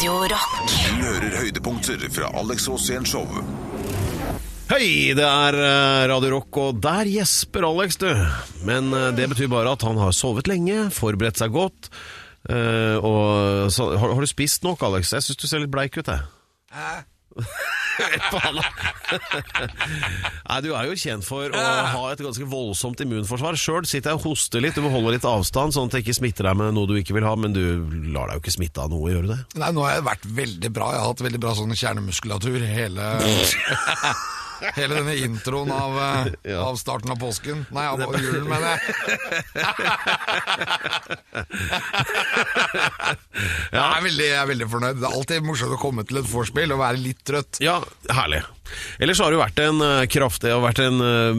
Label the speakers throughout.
Speaker 1: Radio Rock.
Speaker 2: Du hører høydepunkter fra Alex Rosén Show.
Speaker 3: Hei, det er eh, Radio Rock, og der gjesper Alex, du. Men eh, det betyr bare at han har sovet lenge, forberedt seg godt. eh, og så, har, har du spist nok, Alex? Jeg syns du ser litt bleik ut, jeg. Faen, da. Nei, du er jo kjent for å ha et ganske voldsomt immunforsvar. Sjøl sitter jeg og hoster litt, du må holde litt avstand, sånn at jeg ikke smitter deg med noe du ikke vil ha. Men du lar deg jo ikke smitte av noe, gjør du det?
Speaker 4: Nei, nå har jeg vært veldig bra. Jeg har hatt veldig bra sånn kjernemuskulatur hele Hele denne introen av, eh,
Speaker 3: Ja.
Speaker 4: av starten av påsken. Nei, av julen, mener jeg. jeg, er veldig, jeg er veldig fornøyd. Det er alltid morsomt å komme til et vorspiel og være litt trøtt.
Speaker 3: Ja, herlig. Ellers har det jo vært en kraftig kraft har vært en eh,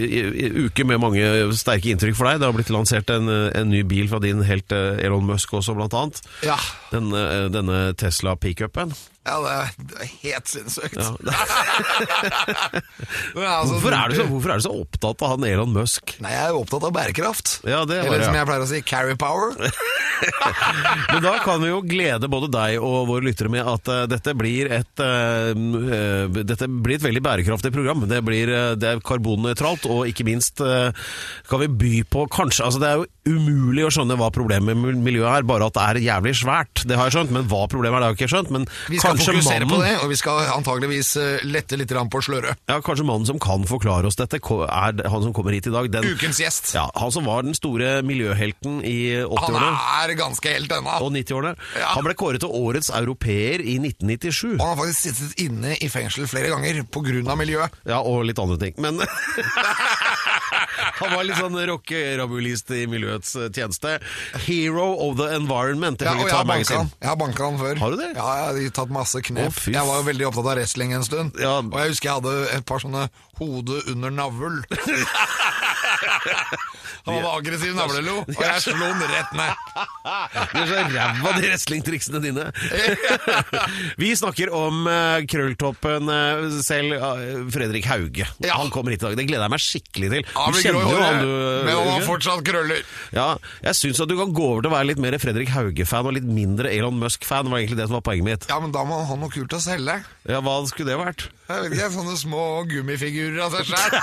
Speaker 3: i- uke med mange sterke inntrykk for deg. Det har blitt lansert en, eh, en ny bil fra din helt eh, Elon Musk også, blant annet.
Speaker 4: Ja,
Speaker 3: Den, uh, denne Tesla pickupen.
Speaker 4: Ja det, er, helt sinnssykt.
Speaker 3: Ja.
Speaker 4: Altså,
Speaker 3: Hvorfor, er du så, hvorfor er du så opptatt av han Elon Musk?
Speaker 4: Nei, jeg er jo opptatt av bærekraft.
Speaker 3: Ja, det
Speaker 4: Eller som jeg pleier å si, carry power.
Speaker 3: Men da kan vi jo glede både deg og våre lyttere med at uh, dette blir et uh, uh, Dette blir et veldig bærekraftig program. Det, blir, det er karbonnøytralt, og ikke minst kan vi by på kanskje Altså Det er jo umulig å skjønne hva problemet med miljøet er, bare at det er jævlig svært. Det har jeg skjønt, men hva problemet er, det har jeg ikke skjønt. Men
Speaker 4: skal
Speaker 3: kanskje
Speaker 4: fokusere
Speaker 3: mannen
Speaker 4: på det, og vi skal antageligvis eh, lette litt på sløret.
Speaker 3: ja, kanskje mannen som kan forklare oss dette, er han som kommer hit i dag. Den,
Speaker 4: Ukens gjest.
Speaker 3: ja, han som var den store miljøhelten i 80-årene.
Speaker 4: Han er ganske helt ennå.
Speaker 3: og 90-årene.
Speaker 4: Ja.
Speaker 3: Han ble kåret til årets europeer i 1997.
Speaker 4: Og han har faktisk sittet inne i fengsel flere ganger pga. miljøet.
Speaker 3: Ja, og litt andre ting. Men han var litt sånn rockerabulist i miljøets eh, tjeneste. Hero of the environment,
Speaker 4: Ja, og jeg har banka han. Jeg har banka han før.
Speaker 3: Har du det?
Speaker 4: Ja, jeg har tatt masse knep.
Speaker 3: Å,
Speaker 4: jeg var jo veldig opptatt av wrestling en stund.
Speaker 3: Ja.
Speaker 4: Og jeg husker jeg hadde et par sånne hode under navl. han var aggressiv navlelo, og jeg slo han rett ned.
Speaker 3: Du er så ræva, de wrestlingtriksene dine. Vi snakker om eh, krølltoppen eh, selv, eh, Fredrik Hauge.
Speaker 4: Ja.
Speaker 3: Han kommer hit i dag. Det gleder jeg meg skikkelig til.
Speaker 4: Han
Speaker 3: Du
Speaker 4: blir grå i
Speaker 3: kjenner jo han,
Speaker 4: håret,
Speaker 3: du.
Speaker 4: men han har
Speaker 3: Hauge.
Speaker 4: fortsatt krøller.
Speaker 3: Ja, jeg syns at du kan gå over til å være litt mer Fredrik Hauge-fan og litt mindre Elon Musk-fan. var egentlig det som var poenget mitt.
Speaker 4: Ja, men da må han ha noe kult å selge.
Speaker 3: Ja, Hva skulle det vært?
Speaker 4: Jeg vet ikke, Sånne små gummifigurer av seg sjøl.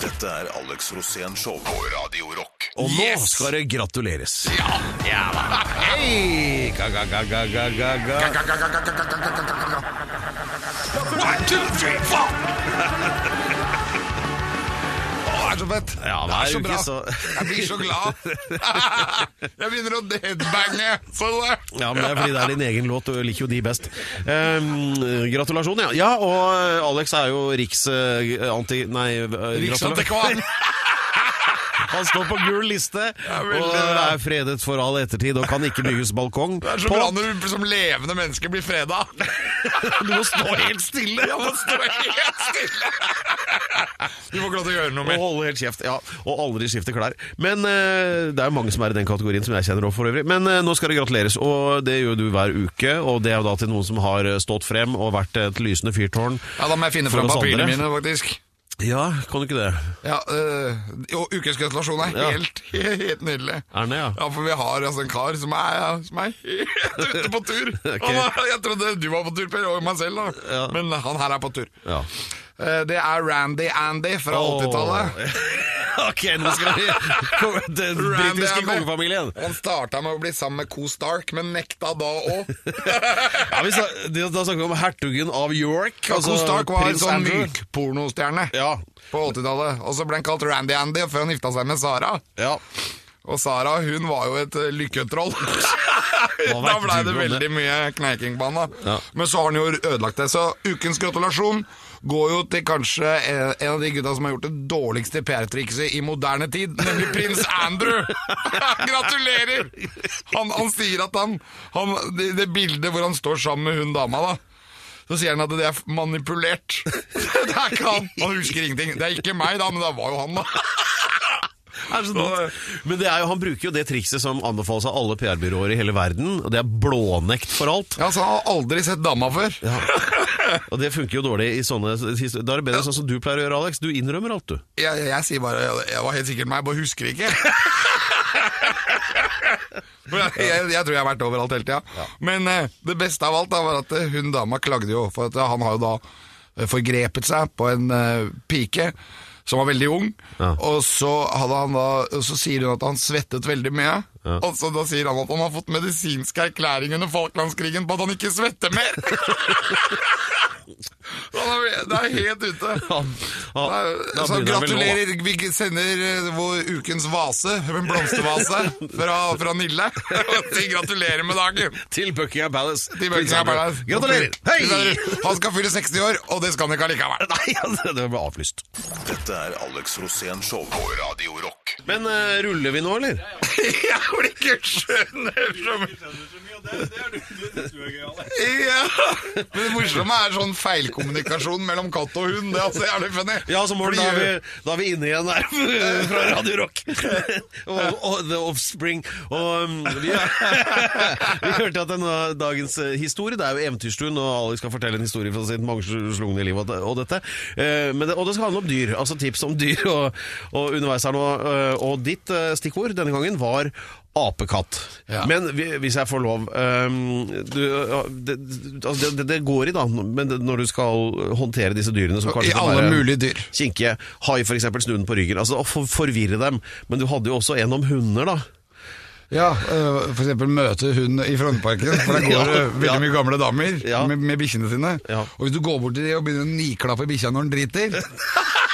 Speaker 2: Dette er Alex Rosén Show på Radio Rock.
Speaker 3: Og
Speaker 4: Yes!
Speaker 3: nå skal det gratuleres.
Speaker 4: Ja.
Speaker 3: Ja da. Hei! Ga, ga, ga, ga, ga, ga, ga.
Speaker 4: One, two, three, four! Er så fett.
Speaker 3: Ja,
Speaker 4: det er så bra.
Speaker 3: så-
Speaker 4: Jeg blir så glad. Jeg begynner å deadbange. Så det.
Speaker 3: Ja, men det er fordi det er din egen låt, du liker jo de best. Um, gratulasjon, ja. Ja, og Alex er jo riks... Uh, anti... Nei, uh, gratulerer. Han står på gul liste og er fredet for all ettertid og kan ikke bygges balkong.
Speaker 4: Det er så
Speaker 3: på.
Speaker 4: bra når du som levende menneske blir freda.
Speaker 3: Du må stå helt stille!
Speaker 4: Ja, må stå helt stille. Du får ikke lov til å gjøre noe
Speaker 3: Og holde helt kjeft, ja. Og aldri skifte klær. Men eh, det er jo mange som er i den kategorien, som jeg kjenner òg for øvrig. Men eh, nå skal det gratuleres, og det gjør du hver uke. Og det er jo da til noen som har eh, stått frem og vært et lysende fyrtårn.
Speaker 4: Ja, Da må jeg finne fram papirene mine, faktisk.
Speaker 3: Ja, kan du ikke det?
Speaker 4: Ja, øh, jo, Ukens gratulasjon er
Speaker 3: Ja.
Speaker 4: helt, helt nydelig.
Speaker 3: Er den det, ja?
Speaker 4: Ja, for vi har altså en kar som er, ja, som er helt ute på tur.
Speaker 3: Ok.
Speaker 4: Han er, jeg trodde du var på tur, Per, og meg selv, da.
Speaker 3: Ja.
Speaker 4: Men han her er på tur.
Speaker 3: Ja.
Speaker 4: Eh, Det er Randy Andy fra 80-tallet.
Speaker 3: ok, nå skal vi Den britiske kongefamilien.
Speaker 4: Han starta med å bli sammen med Co Stark, men nekta da òg.
Speaker 3: Ja, vi Da snakker vi om hertugen av York. altså
Speaker 4: Co Stark var en sånn
Speaker 3: myk
Speaker 4: mykpornostjerne
Speaker 3: Ja,
Speaker 4: på 80-tallet. Og så ble han kalt Randy Andy før han gifta seg med Sara.
Speaker 3: ja.
Speaker 4: Og Sara hun var jo et eh, lykketroll. Da blei det veldig mye kneiking på han.
Speaker 3: Ja.
Speaker 4: Men så har han jo ødelagt det. Så ukens gratulasjon går jo til kanskje en av de gutta som har gjort det dårligste PR-trikset i moderne tid, nemlig prins Andrew. Gratulerer! Han, han sier at han, han det, det bildet hvor han står sammen med hun dama, da. Så sier han at det er manipulert. Det er ikke han. Han husker ingenting. Det er ikke meg, da, men det var jo han, da.
Speaker 3: Er det så dumt? Men det er jo, han bruker jo det trikset som anbefales av alle PR-byråer i hele verden, og det er blånekt for alt.
Speaker 4: Ja, så Han har aldri sett dama før.
Speaker 3: Og det funker jo dårlig i sånne Da er det bedre sånn som du pleier å gjøre, Alex. Du innrømmer alt, du.
Speaker 4: Jeg, jeg sier bare jeg var helt sikkert meg, jeg bare husker ikke. Jeg, jeg, jeg tror jeg har vært overalt hele tida. Men eh, det beste av alt da, var at eh, hun dama klagde jo, for at han har jo da eh, forgrepet seg på en eh, pike som var veldig ung.
Speaker 3: Ja.
Speaker 4: Og så, hadde han da, så sier hun at han svettet veldig mye. Og så da sier han at han har fått medisinsk erklæring under Falklandskrigen på at han ikke svetter mer. Er- det er helt ute.
Speaker 3: Han, han,
Speaker 4: Nei, Så gratulerer. Vi sender eh, vår ukens vase, en blomstervase, fra, fra Nille. Sier gratulerer med dagen.
Speaker 3: Til Buckingham Palace.
Speaker 4: Til Buckingham Palace.
Speaker 3: Gratulerer! Hei!
Speaker 4: Han skal fylle 60 år, og det skal han ikke allikevel.
Speaker 3: Nei, altså, det ble avlyst.
Speaker 2: Dette er Alex Rosén Show på Radio Rock.
Speaker 3: Men eh, ruller vi nå, eller?
Speaker 4: Jeg blir ikke skjønner mye. Ja. Men det morsomme er sånn feilkommunikasjon mellom katt og hund. Det er altså jævlig funny.
Speaker 3: Ja, så
Speaker 4: Morten,
Speaker 3: da, er vi, da er vi inne igjen her fra Radio Rock. og, og The Offspring. Og um, vi, vi hørte at denne dagens eh, historie, det er jo Eventyrstuen, og Ali skal fortelle en historie fra sitt mangslungne liv og, og dette. Eh, Men det, og det skal handle om dyr, altså tips om dyr og, og underveis her nå. Eh, Og ditt eh, stikkord denne gangen var apekatt.
Speaker 4: Ja.
Speaker 3: Men hvis jeg får lov um, du, det, altså, det, det går i, da, men når du skal håndtere disse dyrene som kanskje
Speaker 4: I
Speaker 3: kan
Speaker 4: alle
Speaker 3: være
Speaker 4: mulige dyr.
Speaker 3: kinkige. hai eksempel, snu den på ryggen. Altså for, forvirre dem. Men du hadde jo også en om hunder, da.
Speaker 4: Ja, f.eks. møte hund i Frognerparken, for der går
Speaker 3: Ja,
Speaker 4: veldig mye gamle damer
Speaker 3: Ja.
Speaker 4: med, med bikkjene sine.
Speaker 3: Ja.
Speaker 4: Og hvis du går bort til dem og begynner å niklappe bikkja når den driter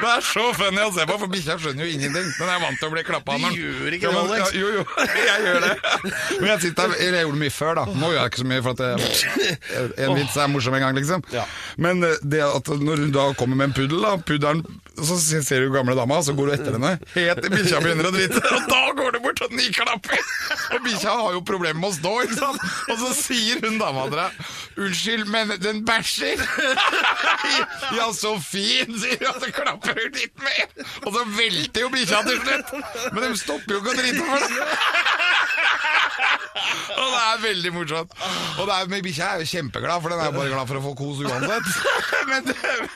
Speaker 4: Det er så funny å se på, for bikkja skjønner jo ingenting. Den er vant til å bli klappa av. den-
Speaker 3: gjør ikke det, Alex.
Speaker 4: Ja, jo, jo, jeg gjør det. Men jeg sitter eller jeg gjorde det mye før, da. Nå gjør jeg ikke så mye, for at jeg, en vits er morsom en gang, liksom. Men eh, det at når du da kommer med en puddel, da, puddelen, så ser du gamle dama, så går du etter henne, helt til bikkja begynner å drite, og da går du bort og niklapper. Og bikkja har jo problemer med å stå, ikke sant? Og så sier hun dama til deg, unnskyld, men den bæsjer. Ja, så fin, sier hun, og så klapper hun litt mer. Og så velter jo bikkja til slutt. Men de stopper jo ikke å drite for det. Og det er veldig morsomt. Og det er, men bikkja er jo kjempeglad, for den er jo bare glad for å få kos uansett. Men,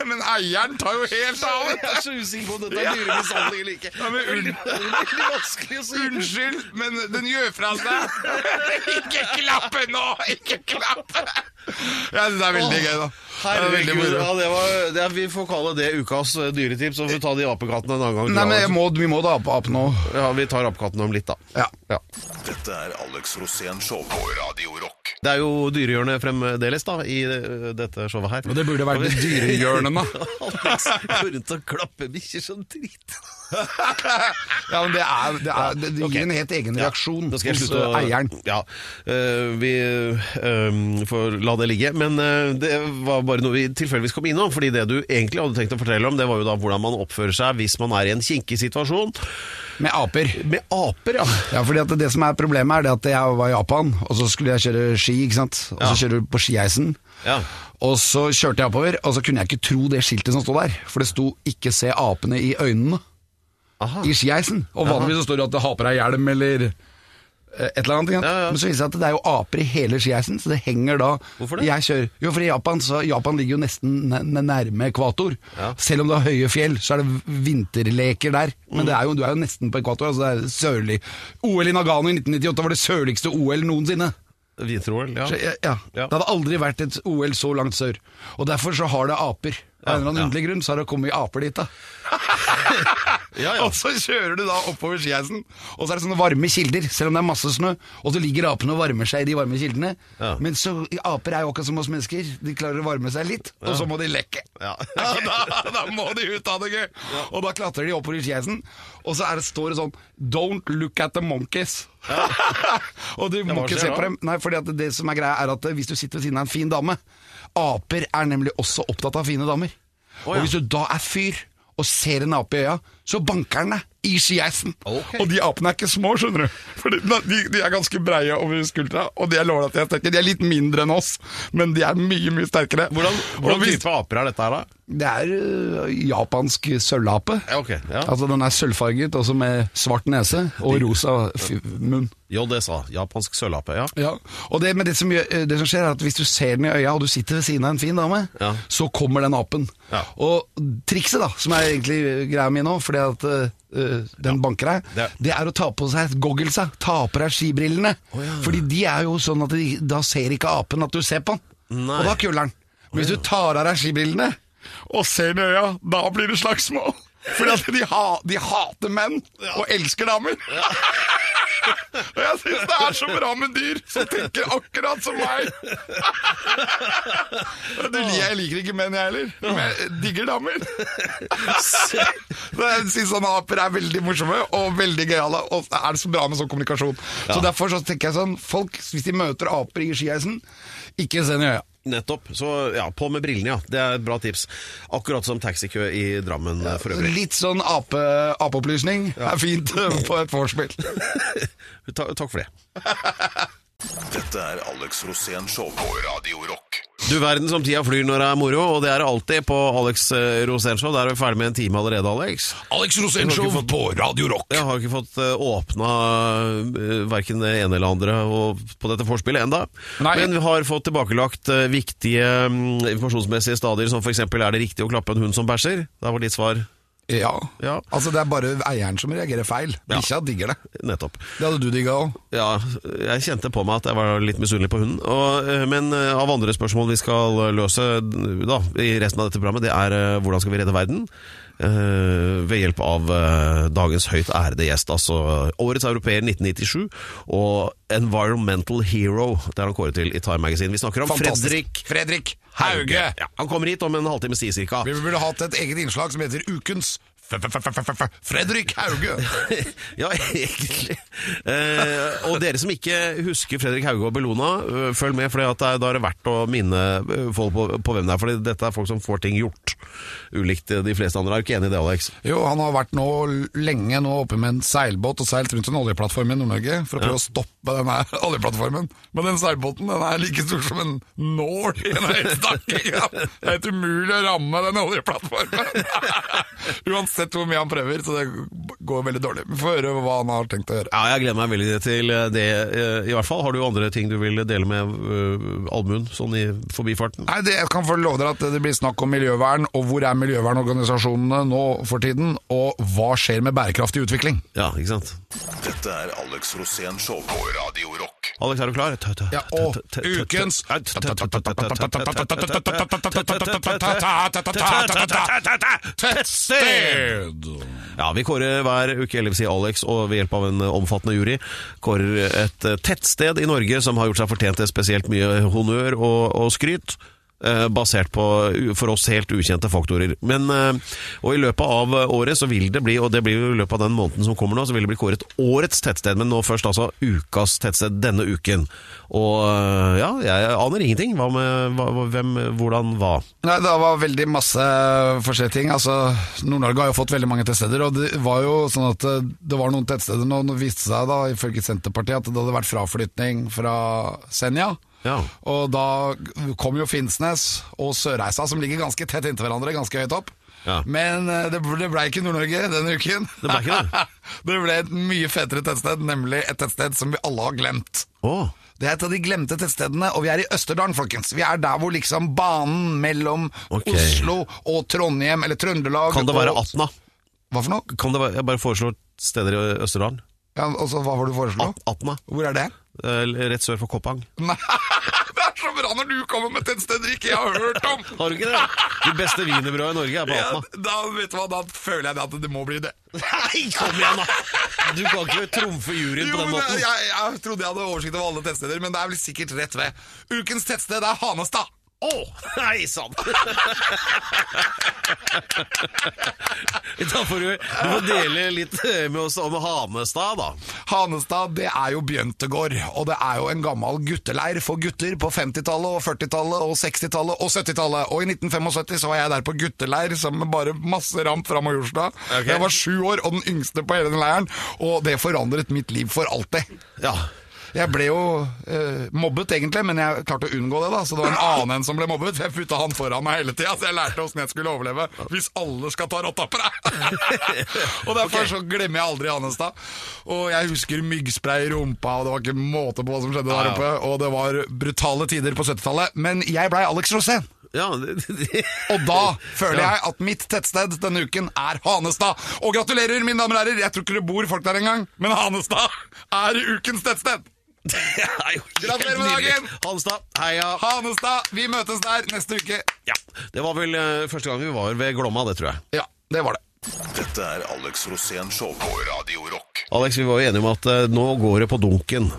Speaker 4: men eieren tar jo helt av.
Speaker 3: Jeg er så usikker på om dette er dyremishandling eller ikke.
Speaker 4: Ja, men un-
Speaker 3: Veldig vanskelig å si.
Speaker 4: Unnskyld, men den gjør fra seg. Ikke klappe nå! Ikke klappe! Jeg synes det er veldig gøy, da. Er
Speaker 3: Herregud, ja, det var, det er, vi får kalle det ukas dyretips, så får vi ta de apekattene en annen gang.
Speaker 4: Nei, men jeg må, vi må da ape, apen nå.
Speaker 3: Ja, Vi tar apekattene om litt, da.
Speaker 4: Ja.
Speaker 3: Ja.
Speaker 2: Dette er Alex Rosén Show på Radio Rock.
Speaker 3: Det er jo dyrehjørnet fremdeles da, i eh, dette showet her.
Speaker 4: Og det burde vært dyrehjørnet, da.
Speaker 3: Rundt og klappe bikkjer som drit.
Speaker 4: Ja, men det, er, det, er, det, det gir en helt egen reaksjon
Speaker 3: Da
Speaker 4: hos
Speaker 3: å
Speaker 4: eieren.
Speaker 3: Ja, uh, vi uh, får la det ligge. Men uh, det var bare noe vi tilfeldigvis kom innom. Fordi det du egentlig hadde tenkt å fortelle om, det var jo da hvordan man oppfører seg hvis man er i en kinkig situasjon.
Speaker 4: Med aper.
Speaker 3: Med aper, ja.
Speaker 4: Ja, fordi at det som er problemet er det at jeg var i Japan, og så skulle jeg kjøre ski, ikke sant? Og så
Speaker 3: Ja.
Speaker 4: kjører du på skieisen.
Speaker 3: Ja.
Speaker 4: Og så kjørte jeg oppover, og så kunne jeg ikke tro det skiltet som stod der. For det sto 'ikke se apene i øynene'
Speaker 3: Aha.
Speaker 4: i skieisen. Og vanligvis så står det at det har på deg hjelm eller eh, et eller annet.
Speaker 3: Ja, ja.
Speaker 4: Men så viser det seg at det er jo aper i hele skieisen, så det henger da
Speaker 3: Hvorfor det?
Speaker 4: Jeg kjører, jo, for i Japan, så, Japan ligger jo nesten nærme ekvator.
Speaker 3: Ja.
Speaker 4: Selv om det har høye fjell, så er det vinterleker der. Men
Speaker 3: Mm.
Speaker 4: det er jo, du er jo nesten på ekvator. altså det er sørlig. OL i Nagano i 1998 var det sørligste OL noensinne.
Speaker 3: Vinter-OL, ja.
Speaker 4: Ja, ja.
Speaker 3: Ja.
Speaker 4: Det hadde aldri vært et OL så langt sør. Og derfor så har det aper. Av en eller annen
Speaker 3: Ja.
Speaker 4: underlig grunn så har det kommet aper dit. da
Speaker 3: Ja, ja.
Speaker 4: Og så kjører du da oppover skieisen, og så er det sånne varme kilder, selv om det er masse snø. Og så ligger apene og varmer seg i de varme kildene.
Speaker 3: Ja.
Speaker 4: Men så, aper er jo akkurat som oss mennesker. De klarer å varme seg litt, og så må de lekke.
Speaker 3: Ja.
Speaker 4: da, da må de ut av det gøy! Og da klatrer de oppover skieisen, og så er det, står det sånn Don't look at the monkeys. og du må ikke se på dem. Nei, fordi at det som er greia er at hvis du sitter ved siden av en fin dame Aper er nemlig også opptatt av fine damer.
Speaker 3: Oh, ja.
Speaker 4: Og hvis du da er fyr og ser henne opp i øya, så banker den deg i skieisen.
Speaker 3: Okay.
Speaker 4: Og de apene er ikke små, skjønner du. For de, de, er ganske breie over skuldra, og de er er. De er litt mindre enn oss, men de er mye, mye sterkere.
Speaker 3: Hvordan, hvordan
Speaker 4: hvis-
Speaker 3: type aper er dette her, da?
Speaker 4: Det er øh, japansk sølvape.
Speaker 3: Okay, ja.
Speaker 4: Altså Den er sølvfarget, også med svart nese og rosa munn.
Speaker 3: JSA, japansk sølvape. Ja.
Speaker 4: Ja, og det, det som, det som skjer er at Hvis du ser den i øya, og du sitter ved siden av en fin dame,
Speaker 3: Ja.
Speaker 4: så kommer den apen.
Speaker 3: Ja.
Speaker 4: Og trikset, da, som er egentlig greia mi nå, fordi at eh, den banker deg,
Speaker 3: Det
Speaker 4: det,
Speaker 3: er-
Speaker 4: å ta på seg gogglesa. Ta på deg skibrillene. Fordi de er jo sånn at de, da ser ikke apen at du ser på den.
Speaker 3: Nei.
Speaker 4: Og da kuller den. Men hvis du tar av deg skibrillene og ser den i øya, da blir det slagsmål. Fordi at de, ha, de hater menn og elsker damer. Og jeg syns det er så bra med dyr som tenker akkurat som meg. Du, jeg liker ikke menn, jeg heller. Men jeg digger damer. Jeg syns sånne aper er veldig morsomme og veldig gøyale. Og det er så bra med sånn kommunikasjon. Så derfor så tenker jeg sånn Folk, hvis de møter aper i skiheisen, ikke se i øya.
Speaker 3: Nettopp. Så ja, på med brillene, ja. Det er et bra tips. Akkurat som taxikø i Drammen ja, for øvrig.
Speaker 4: Litt sånn ape, apeopplysning er fint på et vorspiel.
Speaker 3: Ta, takk for det.
Speaker 2: Dette er Alex Rosén Show på Radio Rock.
Speaker 3: Du verden som tida flyr når det er moro, og det er det alltid på Alex eh, Rosén Show. Da er vi ferdig med en time allerede, Alex.
Speaker 4: Alex Rosén Show på Radio Rock.
Speaker 3: Jeg har ikke fått uh, åpna uh, verken det ene eller andre og, på dette forspillet enda.
Speaker 4: Nei.
Speaker 3: Men vi har fått tilbakelagt eh, viktige mm, informasjonsmessige stadier, som f.eks. er det riktig å klappe en hund som bæsjer? Da var ditt svar
Speaker 4: Ja.
Speaker 3: Ja.
Speaker 4: Altså Det er bare eieren som reagerer feil.
Speaker 3: Ja.
Speaker 4: Bikkja digger det.
Speaker 3: nettopp.
Speaker 4: Det hadde du digga òg.
Speaker 3: Ja, jeg kjente på meg at jeg var litt misunnelig på hunden. Og, eh, men eh, av andre spørsmål vi skal løse da, i resten av dette programmet, det er eh, hvordan skal vi redde verden? Eh, ved hjelp av eh, dagens høyt ærede gjest, altså årets europeer 1997 og Environmental Hero. Det er han kåret til i Time Magazine. Vi snakker om Fredrik
Speaker 4: Fredrik Hauge.
Speaker 3: Ja, han kommer hit om en halvtimes tid cirka.
Speaker 4: Vi burde hatt et eget innslag som heter Ukens Fredrik Hauge.
Speaker 3: ja, egentlig. Eh, og dere som ikke husker Fredrik Hauge og Bellona, øh, følg med, for da er det verdt å minne øh, folk på, på hvem det er. For dette er folk som får ting gjort, ulikt de fleste andre. Er du ikke enig i det, Alex?
Speaker 4: Jo, han har vært nå lenge nå oppe med en seilbåt og seilt rundt en oljeplattform i Nord-Norge for å prøve å stoppe denne oljeplattformen. Men den seilbåten den er like stor som en nål i en høystakking! Ja. Det er helt umulig å ramme den oljeplattformen. Uansett hvor mye han prøver, så det går veldig dårlig. Vi får høre hva han har tenkt å gjøre.
Speaker 3: Ja, jeg gleder meg veldig til det, eh, i hvert fall. Har du andre ting du vil dele med uh, allmuen, sånn i forbifarten?
Speaker 4: Nei, det, Jeg kan få love dere at det blir snakk om miljøvern, og hvor er miljøvernorganisasjonene nå for tiden, og hva skjer med bærekraftig utvikling?
Speaker 3: Ja, ikke sant?
Speaker 2: Dette er Alex Rosén Show på Radio Rock.
Speaker 3: Alex, er du klar?
Speaker 4: Ja, og ukens tettsted!
Speaker 3: Ja, vi kårer hver uke, eller vil si Alex, og ved hjelp av en omfattende jury, kårer et eh, tettsted i Norge som har gjort seg fortjent til spesielt mye honnør og, og skryt. Eh, Basert på for oss helt ukjente faktorer. Men, eh, og I løpet av året, så vil det bli og det blir jo i løpet av den måneden som kommer nå, så vil det bli kåret årets tettsted. Men nå først altså ukas tettsted denne uken. Og eh, ja, jeg aner ingenting. Hva med hva, hvem, hvordan, hva?
Speaker 4: Nei, Det var veldig masse forskjellige ting. Altså, Nord-Norge har jo fått veldig mange tettsteder. Og det var jo sånn at eh, det var noen tettsteder nå nå viste det seg da, ifølge Senterpartiet at det hadde vært fraflytning fra Senja.
Speaker 3: Ja.
Speaker 4: Og da kom jo Finnsnes og Sørreisa, som ligger ganske tett inntil hverandre, ganske høyt opp.
Speaker 3: Ja.
Speaker 4: Men eh, det ble, ble ikke Nord-Norge denne uken.
Speaker 3: Det ble ikke det?
Speaker 4: det ble et mye fetere tettsted, nemlig et tettsted som vi alle har glemt.
Speaker 3: Oh.
Speaker 4: Det er et av de glemte tettstedene, og vi er i Østerdalen, folkens. Vi er der hvor liksom banen mellom
Speaker 3: okay.
Speaker 4: Oslo og Trondheim, eller Trøndelag
Speaker 3: kan det være
Speaker 4: og-
Speaker 3: Atna?
Speaker 4: Hva for noe?
Speaker 3: Kan det være, jeg bare foreslår steder i Østerdalen.
Speaker 4: Ja, altså, hva var det du foreslo?
Speaker 3: At, Atna.
Speaker 4: Hvor er det?
Speaker 3: Eh, Rett sør for Koppang.
Speaker 4: Nei, det er bra når du kommer med tettsteder ikke jeg har hørt om!
Speaker 3: Har du ikke det? De beste wienerbrødene i Norge er på
Speaker 4: Ja, da, vet du hva, da føler jeg at det må bli det.
Speaker 3: Nei, kom igjen, da! Du kan ikke trumfe juryen på den
Speaker 4: måten.
Speaker 3: måten.
Speaker 4: jeg, jeg trodde jeg hadde oversikt over alle tettsteder, men det er vel sikkert rett ved. Ukens tettsted er Hanestad.
Speaker 3: Å, nei sann! Da får du, du får dele litt med oss om Hanestad, da.
Speaker 4: Hanestad det er jo Bjøntegård, og det er jo en gammel gutteleir for gutter på 50-tallet og 40-tallet og 60-tallet og 70-tallet. Og i 1975 så var jeg der på gutteleir sammen med bare masse ramp fra Majorstua.
Speaker 3: Okay.
Speaker 4: Jeg var sju år og den yngste på hele den leiren, og det forandret mitt liv for alltid.
Speaker 3: Ja.
Speaker 4: Jeg ble jo eh, mobbet egentlig, men jeg klarte å unngå det. da Så det var en annen enn som ble mobbet. Jeg putta han foran meg hele tida, så jeg lærte åssen jeg skulle overleve hvis alle skal ta rotta på deg. og derfor så glemmer jeg aldri Hanestad. Og jeg husker myggspray i rumpa, og det var ikke måte på hva som skjedde der
Speaker 3: Ja, ja.
Speaker 4: oppe. Og det var brutale tider på 70-tallet. Men jeg blei Alex Rosén.
Speaker 3: Ja, det, det,
Speaker 4: Og da føler jeg at mitt tettsted denne uken er Hanestad. Og gratulerer, mine damer og herrer, jeg tror ikke det bor folk der engang, men Hanestad er ukens tettsted.
Speaker 3: Det er jo
Speaker 4: Gratulerer med dagen!
Speaker 3: Hanstad, heia.
Speaker 4: Hanestad, vi møtes der neste uke.
Speaker 3: Ja, det var vel eh, første gang vi var ved Glomma, det tror jeg.
Speaker 4: Ja, det var det.
Speaker 2: Dette er Alex Rosén Show på Radio Rock.
Speaker 3: Alex, vi var jo enige om at eh, nå går det på dunken.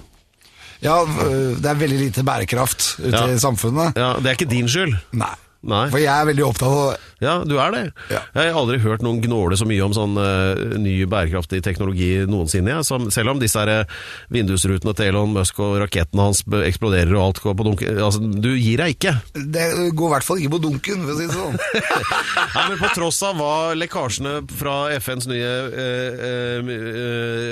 Speaker 4: Ja, øh, det er veldig lite bærekraft ute
Speaker 3: Ja.
Speaker 4: i samfunnet.
Speaker 3: Ja, Det er ikke din skyld.
Speaker 4: Nei.
Speaker 3: Nei.
Speaker 4: For jeg er veldig opptatt av
Speaker 3: Ja, du er det.
Speaker 4: Ja.
Speaker 3: Jeg har aldri hørt noen gnåle så mye om sånn uh, ny bærekraftig teknologi noensinne. Ja. Som, selv om disse her, eh, vindusrutene til Elon Musk og rakettene hans eksploderer og alt går på dunken. altså, Du gir deg ikke.
Speaker 4: Det går i hvert fall ikke på dunken, for å si det sånn.
Speaker 3: Nei, men På tross av hva lekkasjene fra FNs nye uh,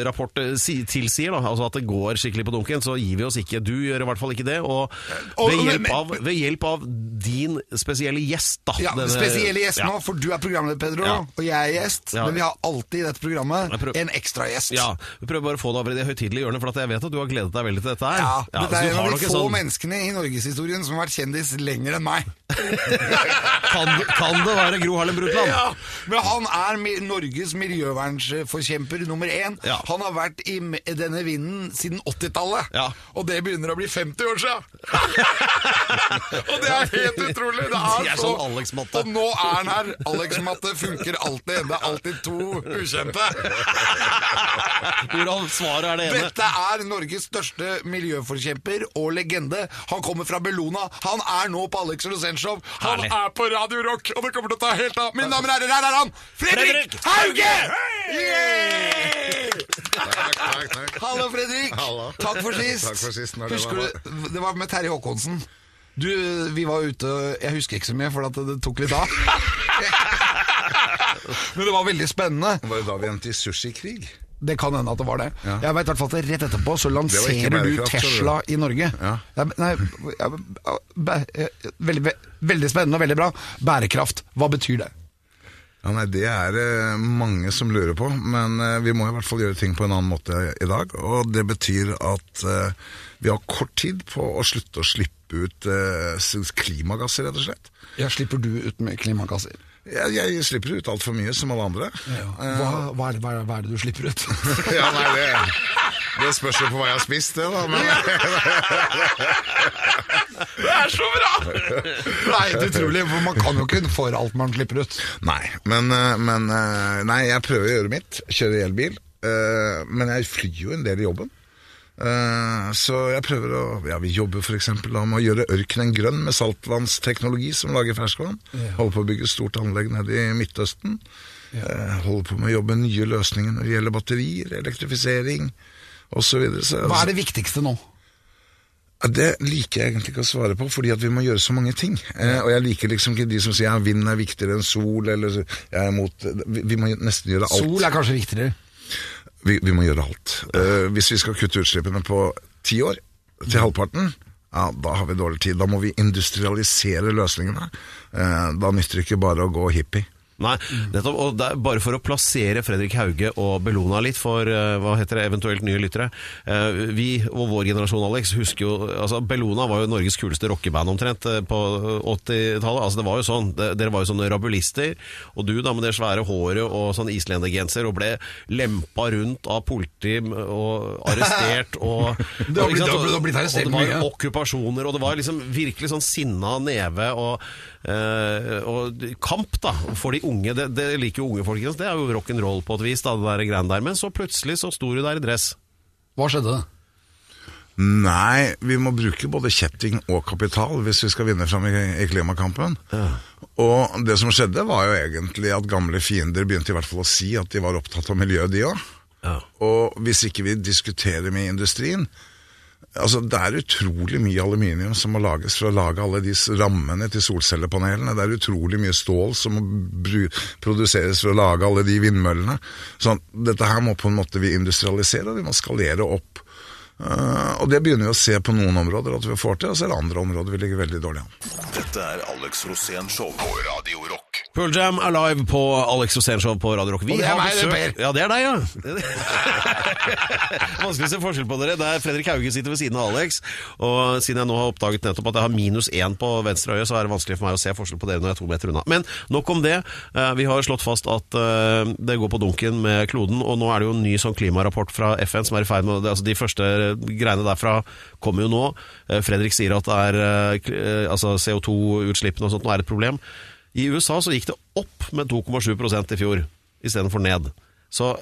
Speaker 3: rapport si, tilsier, da, altså at det går skikkelig på dunken, så gir vi oss ikke. Du gjør i hvert fall ikke det. Og
Speaker 4: Og-
Speaker 3: ved hjelp av, ved hjelp av din spesielle gjest, da
Speaker 4: Ja,
Speaker 3: denne-
Speaker 4: Spesielle gjest nå, for du er programleder, Pedro,
Speaker 3: Ja.
Speaker 4: og jeg er gjest.
Speaker 3: Ja.
Speaker 4: Men vi har alltid i dette programmet
Speaker 3: prøver-
Speaker 4: en ekstra gjest.
Speaker 3: Ja, vi prøver bare å få det over i det høytidelige hjørnet, for jeg vet at du har gledet deg veldig til dette her.
Speaker 4: Ja,
Speaker 3: Ja,
Speaker 4: Dette er en av de få
Speaker 3: sånn-
Speaker 4: menneskene i norgeshistorien som har vært kjendis lenger enn meg.
Speaker 3: kan, kan det være Gro Harlem Brundtland?
Speaker 4: Ja, men han er Norges miljøvernsforkjemper nummer én.
Speaker 3: Ja.
Speaker 4: Han har vært i denne vinden siden 80-tallet,
Speaker 3: Ja.
Speaker 4: og det begynner å bli 50 år siden. og det er helt utrolig. Det er,
Speaker 3: er sånn Alex-matte.
Speaker 4: Og nå er han her. Alex-matte funker alltid. Det er alltid to ukjente.
Speaker 3: Hvordan svaret er det ene?
Speaker 4: Dette er Norges største miljøforkjemper og legende. Han kommer fra Bellona. Han er nå på Alex Rosenshov. Han
Speaker 3: Herlig.
Speaker 4: er på Radio Rock, og det kommer til å ta helt av. Mine damer og herrer, her er han! Fredrik
Speaker 3: Fredrik
Speaker 4: Hauge!
Speaker 1: Takk, takk, takk.
Speaker 4: Hallo, Fredrik.
Speaker 1: Hallo.
Speaker 4: Takk for sist.
Speaker 1: Takk for sist, når det
Speaker 4: Husker
Speaker 1: var-
Speaker 4: du, det var med Terje Håkonsen. Du, vi var ute Jeg husker ikke så mye, for det tok litt av. Men det var veldig spennende.
Speaker 1: Det Var jo da vi endte i sushikrig?
Speaker 4: Det kan hende at det var det.
Speaker 1: Ja.
Speaker 4: Jeg vet i hvert at rett etterpå så lanserer du Tesla i Norge.
Speaker 1: Ja.
Speaker 4: Nei, ja, bæ- veldig, veldig spennende og veldig bra. Bærekraft, hva betyr det?
Speaker 1: Ja, nei, Det er det mange som lurer på, men eh, vi må i hvert fall gjøre ting på en annen måte i dag. Og det betyr at eh, vi har kort tid på å slutte å slippe ut uh, klimagasser, rett og slett.
Speaker 4: Ja, slipper du ut med klimagasser?
Speaker 1: Jeg, jeg slipper ut altfor mye, som alle andre.
Speaker 4: Hva, hva, er det, hva, er, det du slipper ut?
Speaker 1: Ja, nei, det, det spørs jo på hva jeg har spist, det, da. Men,
Speaker 4: det er så bra! Nei, det er utrolig, for man kan jo ikke for alt man slipper ut.
Speaker 1: Nei, men, eh, men eh, Nei, jeg prøver å gjøre mitt. Kjøre elbil. eh, Men jeg flyr jo en del i jobben. Eh, Så jeg prøver å Ja, vi jobber f.eks. med å gjøre ørkenen grønn med saltvannsteknologi som lager ferskvann. Holder på å bygge et stort anlegg nede i Midtøsten. Ja. Holder på med å jobbe nye løsninger når det gjelder batterier, elektrifisering osv.
Speaker 4: Hva er det viktigste nå?
Speaker 1: Det liker jeg egentlig ikke å svare på, fordi at vi må gjøre så mange ting. Eh, og jeg liker liksom ikke de som sier ja, vind er viktigere enn sol, eller jeg er imot vi, vi må nesten gjøre alt.
Speaker 4: Sol er kanskje viktigere.
Speaker 1: Vi, vi må gjøre alt. Uh, hvis vi skal kutte utslippene på ti år, til halvparten, ja, da har vi dårlig tid. Da må vi industrialisere løsningene. Uh, da nytter det ikke bare å gå hippie.
Speaker 3: Nei, nettopp, og det er bare for å plassere Fredrik Hauge og Bellona litt for eh, hva heter det, eventuelt nye lyttere. Eh, vi og vår generasjon, Alex, husker jo altså Bellona var jo Norges kuleste rockeband omtrent eh, på 80-tallet. Altså, det var jo sånn, det, Dere var jo sånne rabulister, og du da med det svære håret og sånn islendergenser og ble lempa rundt av politi og arrestert og
Speaker 4: Det har blitt-
Speaker 3: sant,
Speaker 4: har- blitt arrestert
Speaker 3: og det var
Speaker 4: mye.
Speaker 3: okkupasjoner, og det var liksom virkelig sånn sinna neve og, og kamp da, for de unge. Det, det liker jo unge folk, det er jo rock'n'roll på et vis, da, det der greiene der. Men så plutselig så sto du der i dress.
Speaker 4: Hva skjedde?
Speaker 1: Nei, vi må bruke både kjetting og kapital hvis vi skal vinne fram i, i klimakampen. Og det som skjedde var jo egentlig at gamle fiender begynte i hvert fall å si at de var opptatt av miljø, de òg.
Speaker 3: Ja.
Speaker 1: Og hvis ikke vi diskuterer med industrien Altså, Det er utrolig mye aluminium som må lages for å lage alle de rammene til solcellepanelene. Det er utrolig mye stål som må produseres for å lage alle de vindmøllene. Så Dette her må på en måte vi industrialisere, og vi må skalere opp. Uh, og det begynner vi å se på noen områder at vi får til, og så er det andre områder vi ligger veldig dårlig an.
Speaker 2: Dette er Alex Rosén Show på Radio Rock.
Speaker 3: Pearl Jam er live på Alex Rosén Show på Radio Rock. Vi
Speaker 4: Og det er
Speaker 3: har
Speaker 4: meg, det,
Speaker 3: besøk-
Speaker 4: Per.
Speaker 3: Ja, det er deg, ja. Vanskelig å se forskjell på dere. Det er Fredrik Hauge sitter ved siden av Alex. Og siden jeg nå har oppdaget nettopp at jeg har minus én på venstre øye, så er det vanskelig for meg å se forskjell på dere når jeg er to meter unna. Men nok om det. Eh, Vi har slått fast at eh, det går på dunken med kloden, og nå er det jo en ny sånn klimarapport fra FN som er i ferd med altså De første greiene derfra kommer jo nå. Eh, Fredrik sier at det er eh, kl- eh, altså CO2-utslippene og sånt nå er et problem. I USA så gikk det opp med 2,7% i fjor, istedenfor ned. Så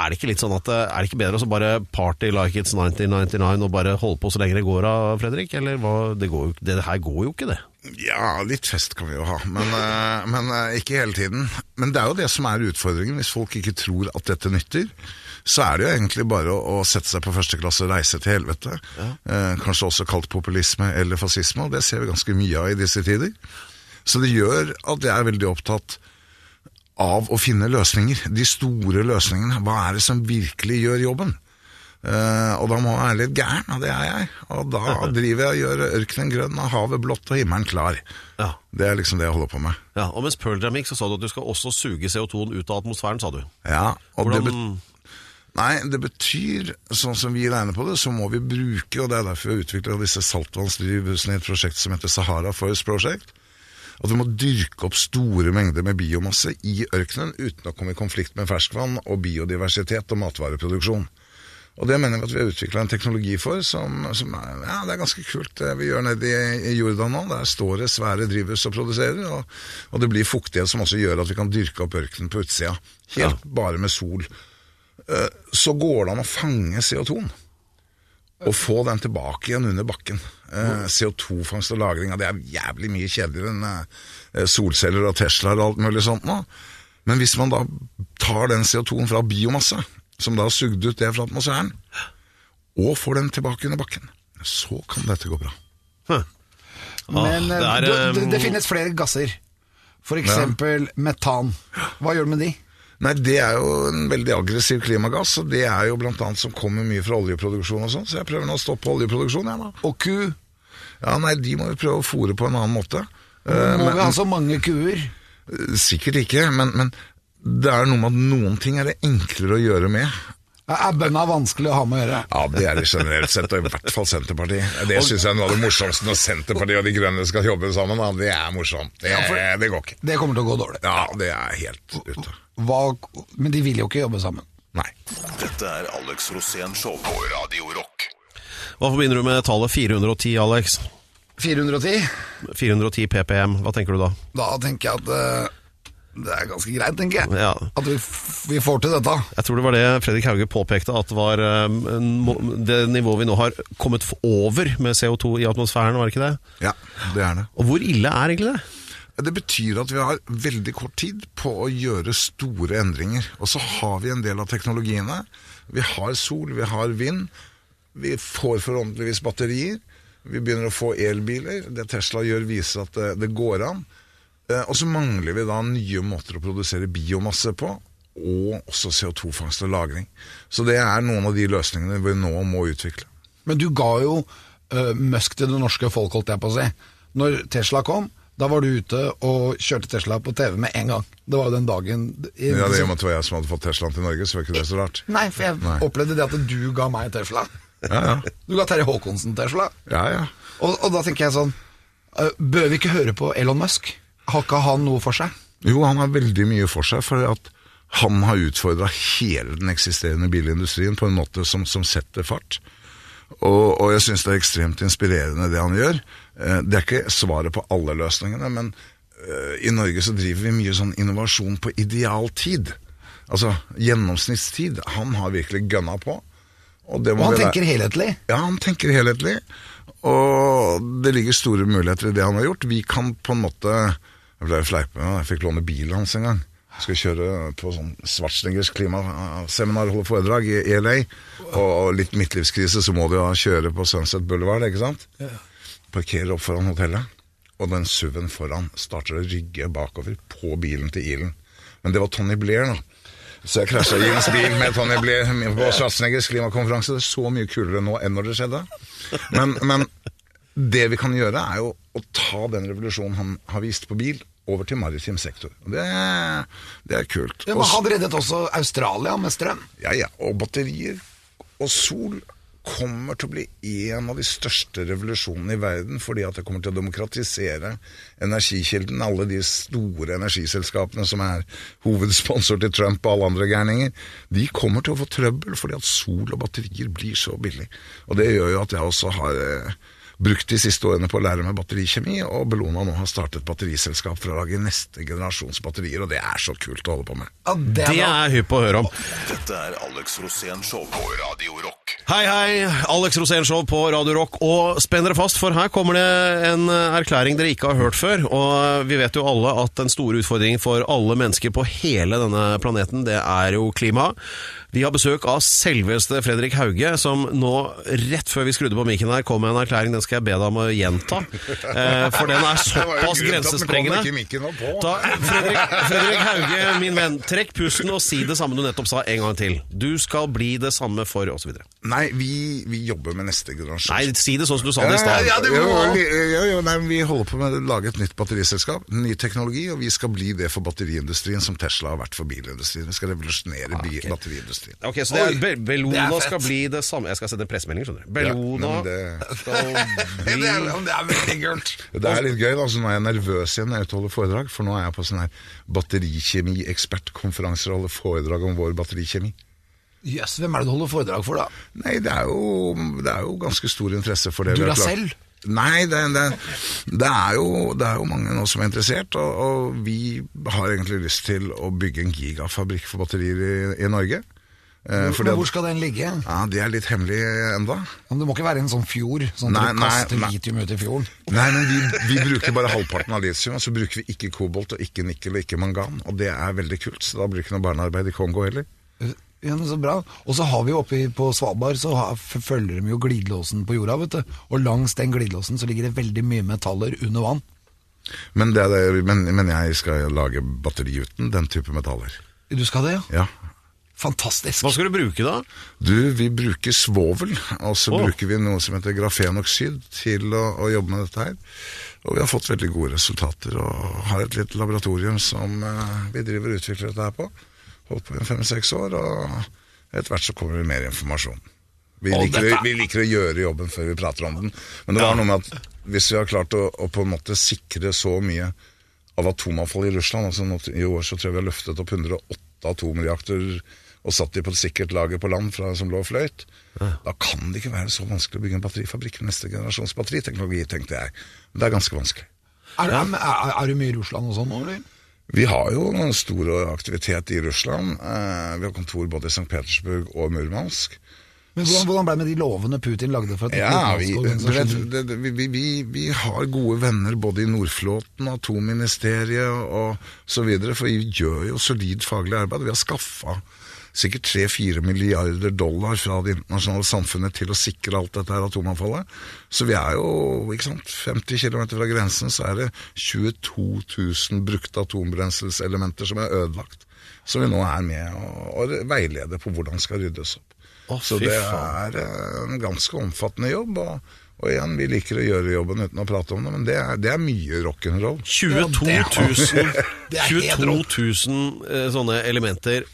Speaker 3: er det ikke litt sånn at eh, Er det ikke bedre å bare party like it's 1999 og bare holde på så lenge det går av, Fredrik? Eller hva? Det, går jo, det her går jo ikke, det.
Speaker 1: Ja, litt fest kan vi jo ha, men, eh, men eh, ikke hele tiden. Men det er jo det som er utfordringen. Hvis folk ikke tror at dette nytter, så er det jo egentlig bare å, å sette seg på første klasse og reise til helvete. Eh, kanskje også kalt populisme eller fascisme, og det ser vi ganske mye av i disse tider. Så det gjør at jeg er veldig opptatt av å finne løsninger. De store løsningene. Hva er det som virkelig gjør jobben? Uh, og da må jeg være litt gæren, og det er jeg. Og da driver jeg og gjør ørkenen grønn og havet blått og himmelen klar.
Speaker 3: Ja.
Speaker 1: Det er liksom det jeg holder på med.
Speaker 3: Ja, og mens Pearl Jam gikk, så sa du at du skal også suge CO2-en ut av atmosfæren, sa du.
Speaker 1: Ja, og det,
Speaker 3: Hvordan
Speaker 1: bet nei, det betyr, sånn som vi regner på det, så må vi bruke, og det er derfor vi har utviklet disse saltvannsdrivhusene i et prosjekt som heter Sahara Forest Project, at vi må dyrke opp store mengder med biomasse i ørkenen uten å komme i konflikt med ferskvann og biodiversitet og matvareproduksjon. Og det mener vi at vi har utvikla en teknologi for som, som er, ja, det er ganske kult. Det vi gjør nede i, i Jordan nå, der står det svære drivhus og produserer, og, og det blir fuktighet som også gjør at vi kan dyrke opp ørkenen på utsida. Helt bare med sol. Eh, Så går det an å fange CO2-en og få den tilbake igjen under bakken. Eh, CO2-fangst og -lagring, det er jævlig mye kjedeligere enn eh, solceller og Teslaer og alt mulig sånt nå. Men hvis man da tar den CO2-en fra biomasse, som da har sugd ut det fra atmosfæren, og får den tilbake under bakken, så kan dette gå bra.
Speaker 3: Huh.
Speaker 5: Men
Speaker 3: det
Speaker 5: eh,
Speaker 3: er,
Speaker 5: du,
Speaker 3: eh,
Speaker 5: det, det finnes flere gasser. For eksempel metan. Hva gjør du med de?
Speaker 1: Nei, det er jo en veldig aggressiv klimagass, og det er jo blant annet som kommer mye fra oljeproduksjon og sånn, så jeg prøver nå å stoppe oljeproduksjon, jeg da.
Speaker 5: Og ku.
Speaker 1: Ja, nei, de må vi prøve å fòre på en annen måte.
Speaker 5: Må
Speaker 1: Eh,
Speaker 5: vi
Speaker 1: men-
Speaker 5: ha så mange kuer?
Speaker 1: Sikkert ikke, men, men det er noe med at noen ting er det enklere å gjøre med.
Speaker 5: Er vanskelig å ha med å gjøre?
Speaker 1: Ja, det er det generelt sett, og i hvert fall Senterpartiet. Det syns jeg er noe av det morsomste når Senterpartiet og De Grønne skal jobbe sammen. Da. Det er morsomt. Det, det går ikke.
Speaker 5: Det kommer til å gå dårlig.
Speaker 1: Ja, det er helt ute.
Speaker 5: Hva, men de vil jo ikke jobbe sammen.
Speaker 1: Nei.
Speaker 2: Dette er Alex Rosén Show på Radio Rock.
Speaker 3: Hva forbinder du med tallet 410, Alex?
Speaker 5: 410?
Speaker 3: 410 ppm, hva tenker du da?
Speaker 5: Da tenker jeg at eh, det er ganske greit, tenker jeg.
Speaker 3: Ja.
Speaker 5: At vi, vi får til dette.
Speaker 3: Jeg tror det var det Fredrik Hauge påpekte, at var um, det nivået vi nå har kommet over med CO2 i atmosfæren, var det ikke det?
Speaker 1: Ja, det er det.
Speaker 3: Og hvor ille er egentlig det?
Speaker 1: Det betyr at vi har veldig kort tid på å gjøre store endringer. Og så har vi en del av teknologiene. Vi har sol, vi har vind. Vi får forhåpentligvis batterier. Vi begynner å få elbiler. Det Tesla gjør, viser at det, det går an. Eh, Og så mangler vi da nye måter å produsere biomasse på, og også CO2-fangst og -lagring. Så det er noen av de løsningene vi nå må utvikle.
Speaker 5: Men du ga jo uh, Musk til det norske folk, holdt jeg på å si. Når Tesla kom, da var du ute og kjørte Tesla på TV med en gang. Det var jo den dagen i-
Speaker 1: Ja, det måtte være jeg som hadde fått Teslaen til Norge, så var ikke det så rart.
Speaker 5: Nei, for jeg
Speaker 1: Nei.
Speaker 5: opplevde det at du ga meg Tesla.
Speaker 1: Ja, ja.
Speaker 5: Du ga Terje Håkonsen Tesla.
Speaker 1: ja, ja.
Speaker 5: Og, og da tenker jeg sånn uh, Bør vi ikke høre på Elon Musk? Har ikke han noe for seg?
Speaker 1: Jo, han har veldig mye for seg, for at han har utfordra hele den eksisterende bilindustrien på en måte som, som setter fart. Og, og jeg syns det er ekstremt inspirerende det han gjør. Eh, Det er ikke svaret på alle løsningene, men eh, i Norge så driver vi mye sånn innovasjon på idealtid. Altså gjennomsnittstid. Han har virkelig gønna på. Og, det
Speaker 5: Og han tenker helhetlig.
Speaker 1: ja, han tenker helhetlig. Og det ligger store muligheter i det han har gjort. Vi kan på en måte Jeg ble fleip med Jeg fikk låne bilen hans en gang. Jeg skal kjøre på sånn Schwarzeneggers klimaseminar, holde foredrag i LA. Og litt midtlivskrise, så må du jo kjøre på Sunset Boulevard, ikke sant? Parkerer opp foran hotellet, og den SUV-en foran starter å rygge bakover på bilen til Ilen. Men det var Tony Blair, da. Så jeg krasja i hans bil med Tony Blair på Schwarzeneggers klimakonferanse. Det er så mye kulere nå enn når det skjedde. Men, men det vi kan gjøre, er jo å ta den revolusjonen han har vist på bil, over til maritim sektor. Det, det er kult.
Speaker 5: Ja, men Han reddet også Australia med strøm.
Speaker 1: ja, ja, og batterier og sol kommer til å bli en av de største revolusjonene i verden, fordi at det kommer til å demokratisere energikilden. Alle de store energiselskapene som er hovedsponsor til Trump og alle andre gærninger, de kommer til å få trøbbel fordi at sol og batterier blir så billig. Og det gjør jo at jeg også har eh, brukt de siste årene på å lære meg batterikjemi, og Bellona nå har startet batteriselskap for å lage neste generasjons batterier, og det er så kult å holde på med.
Speaker 5: Ja, det er
Speaker 3: Det er jeg hypp på å høre om.
Speaker 2: Dette er Alex Rosén Show på Radio Rock.
Speaker 3: Hei, hei. Alex Rosén Show på Radio Rock. Og spenn dere fast, for her kommer det en erklæring dere ikke har hørt før. Og vi vet jo alle at den store utfordringen for alle mennesker på hele denne planeten, det er jo klimaet. Vi har besøk av selveste Fredrik Hauge, som nå, rett før vi skrudde på mikken her, kom med en erklæring. Den skal jeg be deg om å gjenta. Eh, For den er såpass grensesprengende. Da, Fredrik, Fredrik Hauge, min venn, trekk pusten og si det samme du nettopp sa en gang til. Du skal bli det samme for osv.
Speaker 1: Nei, vi, vi jobber med neste generasjon.
Speaker 3: Nei, si det sånn som du sa det i stad.
Speaker 5: Ja, det ja,
Speaker 1: jo, nei, vi holder på med å lage et nytt batteriselskap, ny teknologi, og vi skal bli det for batteriindustrien som Tesla har vært for bilindustrien. Vi skal revolusjonere bi- batteriindustrien.
Speaker 3: Ok, så det er, Be Bellona
Speaker 5: det er
Speaker 3: skal bli det samme Jeg skal sende en pressemelding, skjønner du. Bellona
Speaker 1: ja, det-
Speaker 3: skal bli
Speaker 5: Det er, det er veldig kult.
Speaker 1: Det er litt gøy, da, så nå er jeg nervøs igjen når jeg er holder foredrag, for nå er jeg på sånn her batterikjemi-ekspertkonferanser og holder foredrag om vår batterikjemi.
Speaker 5: Jøss, hvem er det du holder foredrag for, da?
Speaker 1: Nei, det er jo, det er jo ganske stor interesse for det. Du da
Speaker 5: selv?
Speaker 1: Nei, det, det, det, er jo, det er jo mange nå som er interessert, og, og vi har egentlig lyst til å bygge en gigafabrikk for batterier i, i Norge. Eh, fordi
Speaker 5: Men hvor skal den ligge? Ja,
Speaker 1: Det er litt hemmelig enda.
Speaker 5: men det må ikke være en sånn fjord, sånn
Speaker 1: Nei,
Speaker 5: at du kaster
Speaker 1: nei.
Speaker 5: litium ut i fjorden.
Speaker 1: Nei, men vi, vi bruker bare halvparten av litium, og så bruker vi ikke kobolt og ikke nikkel og ikke mangan. Og det er veldig kult, så da blir det ikke noe barnearbeid i Kongo heller.
Speaker 5: Ja, men Så bra. Og så har vi jo oppe på Svalbard, så har, følger de jo glidelåsen på jorda, vet du. Og langs den glidelåsen så ligger det veldig mye metaller under vann.
Speaker 1: Men, det det, men, men jeg skal lage batteri uten den type metaller.
Speaker 5: Du skal det, ja?
Speaker 1: Ja.
Speaker 5: Fantastisk.
Speaker 3: Hva skal du bruke da?
Speaker 1: Du, vi bruker svovel, og så
Speaker 3: oh.
Speaker 1: bruker vi noe som heter grafenoksid til å, å jobbe med dette her. Og vi har fått veldig gode resultater, og har et lite laboratorium som eh, vi driver og utvikler dette her på. Holdt på i fem-seks år, og etter hvert så kommer det mer informasjon. Vi liker, vi liker å gjøre jobben før vi prater om den. Men det var noe med at hvis vi har klart å, å på en måte sikre så mye av atomavfall i Russland altså I år så tror jeg vi har løftet opp 108 atomreaktorer og satt de på et sikkert lager på land fra, som lå og fløyt. Da kan det ikke være så vanskelig å bygge en batterifabrikk med neste generasjons batteriteknologi, tenkte jeg. Men det er ganske vanskelig.
Speaker 5: Er, er, er, er du mye i Russland og sånn nå, eller?
Speaker 1: Vi har jo noen stor aktivitet i Russland. Eh, vi har kontor både i St. Petersburg og Murmansk.
Speaker 5: Men hvordan, hvordan ble det med de lovene Putin lagde for at
Speaker 1: Ja, vi, vet, vi, vi, vi har gode venner både i Nordflåten, Atomministeriet og så videre, for vi gjør jo solid faglig arbeid. Vi har skaffa sikkert 3-4 milliarder dollar fra det internasjonale samfunnet til å sikre alt dette her atomavfallet. Så vi er jo ikke sant, 50 km fra grensen, så er det 22 000 brukte atombrenselselementer som er ødelagt. Som vi nå er med å og veileder på hvordan skal ryddes opp.
Speaker 3: Å,
Speaker 1: Så det er en ganske omfattende jobb. Og, og igjen, vi liker å gjøre jobben uten å prate om det, men det er, det er mye rock'n'roll.
Speaker 3: 22 000,
Speaker 5: det er helt
Speaker 3: 22 000 eh, sånne elementer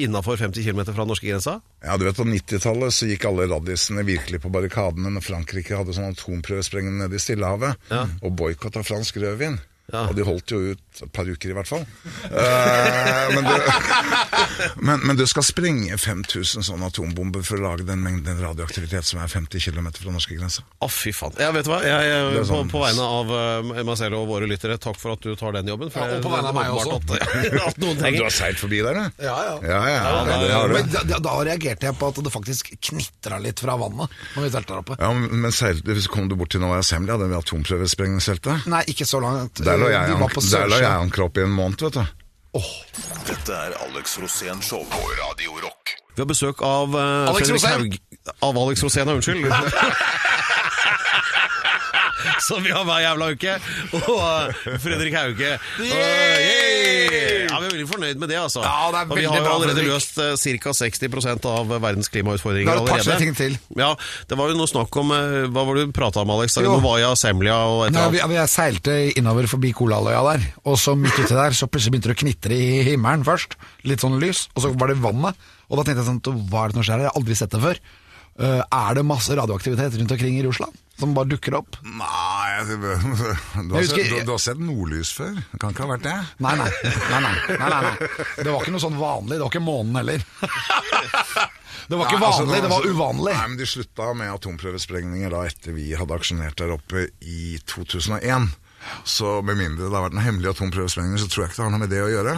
Speaker 3: innafor 50 km fra norskegrensa?
Speaker 1: Ja, du vet På 90-tallet så gikk alle raddisene virkelig på barrikadene når Frankrike hadde sånn atomprøvesprengning nede i Stillehavet og boikotta fransk rødvin.
Speaker 3: Ja.
Speaker 1: Og de holdt jo ut et par uker, i hvert fall. Uh, men, du, men, men du skal sprenge 5000 sånne atombomber for å lage den mengden radioaktivitet som er 50 km fra norskegrensa.
Speaker 3: Å, fy faen. Ja, vet du hva? Jeg, jeg,
Speaker 1: er
Speaker 3: på,
Speaker 1: sånn-
Speaker 3: på vegne av uh, meg selv og våre lyttere, takk for at du tar den jobben. For
Speaker 5: Ja, og på vegne av meg også.
Speaker 3: At, at noen
Speaker 1: Du har seilt forbi der, du?
Speaker 5: Ja, ja.
Speaker 1: Ja, ja.
Speaker 5: Men da, da- reagerte jeg på at det faktisk knitra litt fra vannet når vi seilte der oppe.
Speaker 1: Ja, men seilte, hvis kom du bort til Novaja Hadde det atomprøvesprengningsteltet?
Speaker 5: Nei, ikke så langt.
Speaker 1: Der lå jeg, der lå jeg
Speaker 5: Sørsjø.
Speaker 1: ankra opp i en måned, vet du.
Speaker 2: Dette er Alex Rosén Show på Radio Rock.
Speaker 3: Vi har besøk av uh,
Speaker 5: Alex
Speaker 3: Fredrik
Speaker 5: Rosén.
Speaker 3: Haug... Av Alex Rosén, unnskyld. som vi har hver jævla uke. Og uh, Fredrik Hauge. Uh, yay! Ja, vi er veldig fornøyd med det, altså.
Speaker 4: Ja, det er
Speaker 3: og vi har
Speaker 4: jo
Speaker 3: allerede
Speaker 4: bra,
Speaker 3: løst uh, ca. 60% av verdens klimautfordringer
Speaker 5: Det er et par,
Speaker 3: allerede.
Speaker 5: ting til.
Speaker 3: Ja, Det var jo noe snakk om uh, Hva var det du prata om, Alex?
Speaker 5: Jo.
Speaker 3: Novaya Semlia og et eller
Speaker 5: annet?
Speaker 3: annet?
Speaker 5: vi seilte innover forbi Kolaløya der, og så midt uti der så plutselig begynte det å knitre i himmelen først. Litt sånn lys, og så var det vannet. Og da tenkte jeg sånn, hva er det som skjer her? Jeg har aldri sett det før. Uh, er det masse radioaktivitet rundt omkring i Russland som bare dukker opp?
Speaker 1: Nei, du, har
Speaker 5: husker-
Speaker 1: sett, du, du har sett nordlys før? Det kan ikke ha vært det?
Speaker 5: Nei, nei. nei, nei, nei, nei. Det var ikke noe sånn vanlig. Det var ikke månen heller. Det var ikke
Speaker 1: vanlig, altså,
Speaker 5: vanlig, det var
Speaker 1: altså-
Speaker 5: uvanlig.
Speaker 1: Nei, men De slutta med atomprøvesprengninger da etter vi hadde aksjonert der oppe i 2001. Så med mindre det har vært noen hemmelige atomprøvesprengninger, så tror jeg ikke det har noe med det å gjøre.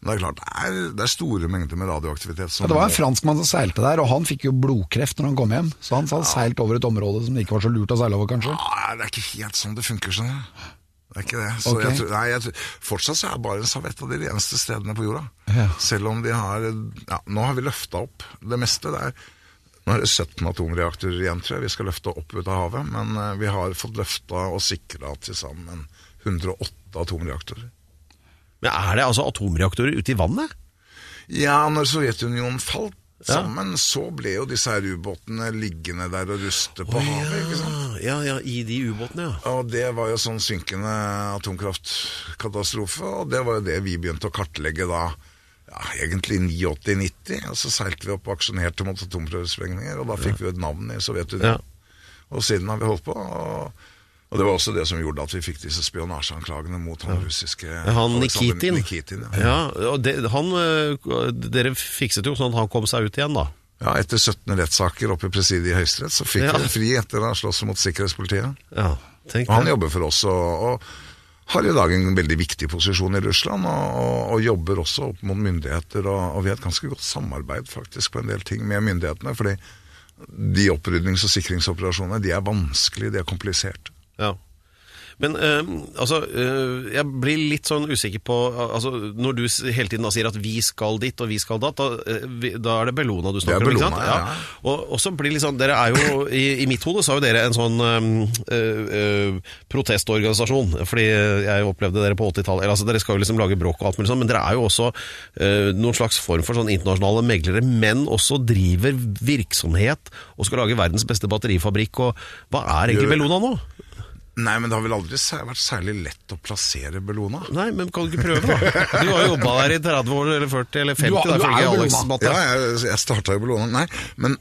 Speaker 1: Men det er klart, det er, det er store mengder med radioaktivitet. Som
Speaker 5: Ja, det var en franskmann som seilte der, og han fikk jo blodkreft når han kom hjem. Så han hadde seilt over et område som det ikke var så lurt å seile over, kanskje.
Speaker 1: Nei, det er ikke helt sånn det funker, skjønner du. Det er ikke det. Så
Speaker 5: okay.
Speaker 1: jeg tror, nei, jeg tror, fortsatt så er Barentshavet et av de reneste stedene på jorda.
Speaker 5: Ja.
Speaker 1: Selv om de har ja, Nå har vi løfta opp det meste. der. Nå er det 17 atomreaktorer igjen, tror jeg vi skal løfte opp ut av havet. Men eh, vi har fått løfta og sikra til sammen 108 atomreaktorer.
Speaker 3: Men Er det altså atomreaktorer ute i vannet?
Speaker 1: Ja, når Sovjetunionen falt sammen, så ble jo disse her ubåtene liggende der og ruste på havet. ikke sant?
Speaker 3: Ja, ja, i de ubåtene, ja.
Speaker 1: Og det var jo sånn synkende atomkraftkatastrofe, og det var jo det vi begynte å kartlegge da. Ja, egentlig 89-90, og så seilte vi opp og aksjonerte mot atomprøvesprengninger, og da fikk vi jo et navn i Sovjetunionen. Og siden har vi holdt på, og, og det var også det som gjorde at vi fikk disse spionasjeanklagene mot han russiske
Speaker 3: Han Nikitin.
Speaker 1: Nikitin ja.
Speaker 3: Ja, og det, han, øh, Dere fikset jo sånn at han kom seg ut igjen, da.
Speaker 1: ja, etter 17 rettssaker oppe i presidiet i Høyesterett, så fikk
Speaker 3: Ja.
Speaker 1: han fri etter å ha slåss mot sikkerhetspolitiet.
Speaker 3: Ja, tenk
Speaker 1: Og han jobber for oss, og, og har i dag en veldig viktig posisjon i Russland, og, og, og jobber også opp mot myndigheter, og, og vi har et ganske godt samarbeid faktisk på en del ting med myndighetene, fordi de opprydnings- og sikringsoperasjonene, de er vanskelige, de er kompliserte.
Speaker 3: Ja. Men øh, altså, øh, jeg blir litt sånn usikker på altså, Når du hele tiden da sier at 'vi skal dit' og 'vi skal datt', da, øh, da er det Bellona du snakker
Speaker 1: er
Speaker 3: om? ikke sant?
Speaker 1: ja, ja.
Speaker 3: Og, og så blir det litt sånn Dere er jo I, i mitt hode så er jo dere en sånn øh, øh, protestorganisasjon. Fordi jeg opplevde dere på 80-tallet altså, Dere skal jo liksom lage bråk og alt mulig sånn, men dere er jo også noen slags form for sånn internasjonale meglere, men også driver virksomhet og skal lage verdens beste batterifabrikk. og Hva er egentlig Bellona nå?
Speaker 1: Nei, men det har vel aldri vært særlig lett å plassere Bellona?
Speaker 3: Nei, men kan du ikke prøve, da? Du har jo jobba der i 30 år, eller 40, eller 50,
Speaker 5: Du
Speaker 3: da,
Speaker 5: du er
Speaker 3: Alex Matte.
Speaker 1: Ja, jeg, jeg starta i Bellona. Nei, men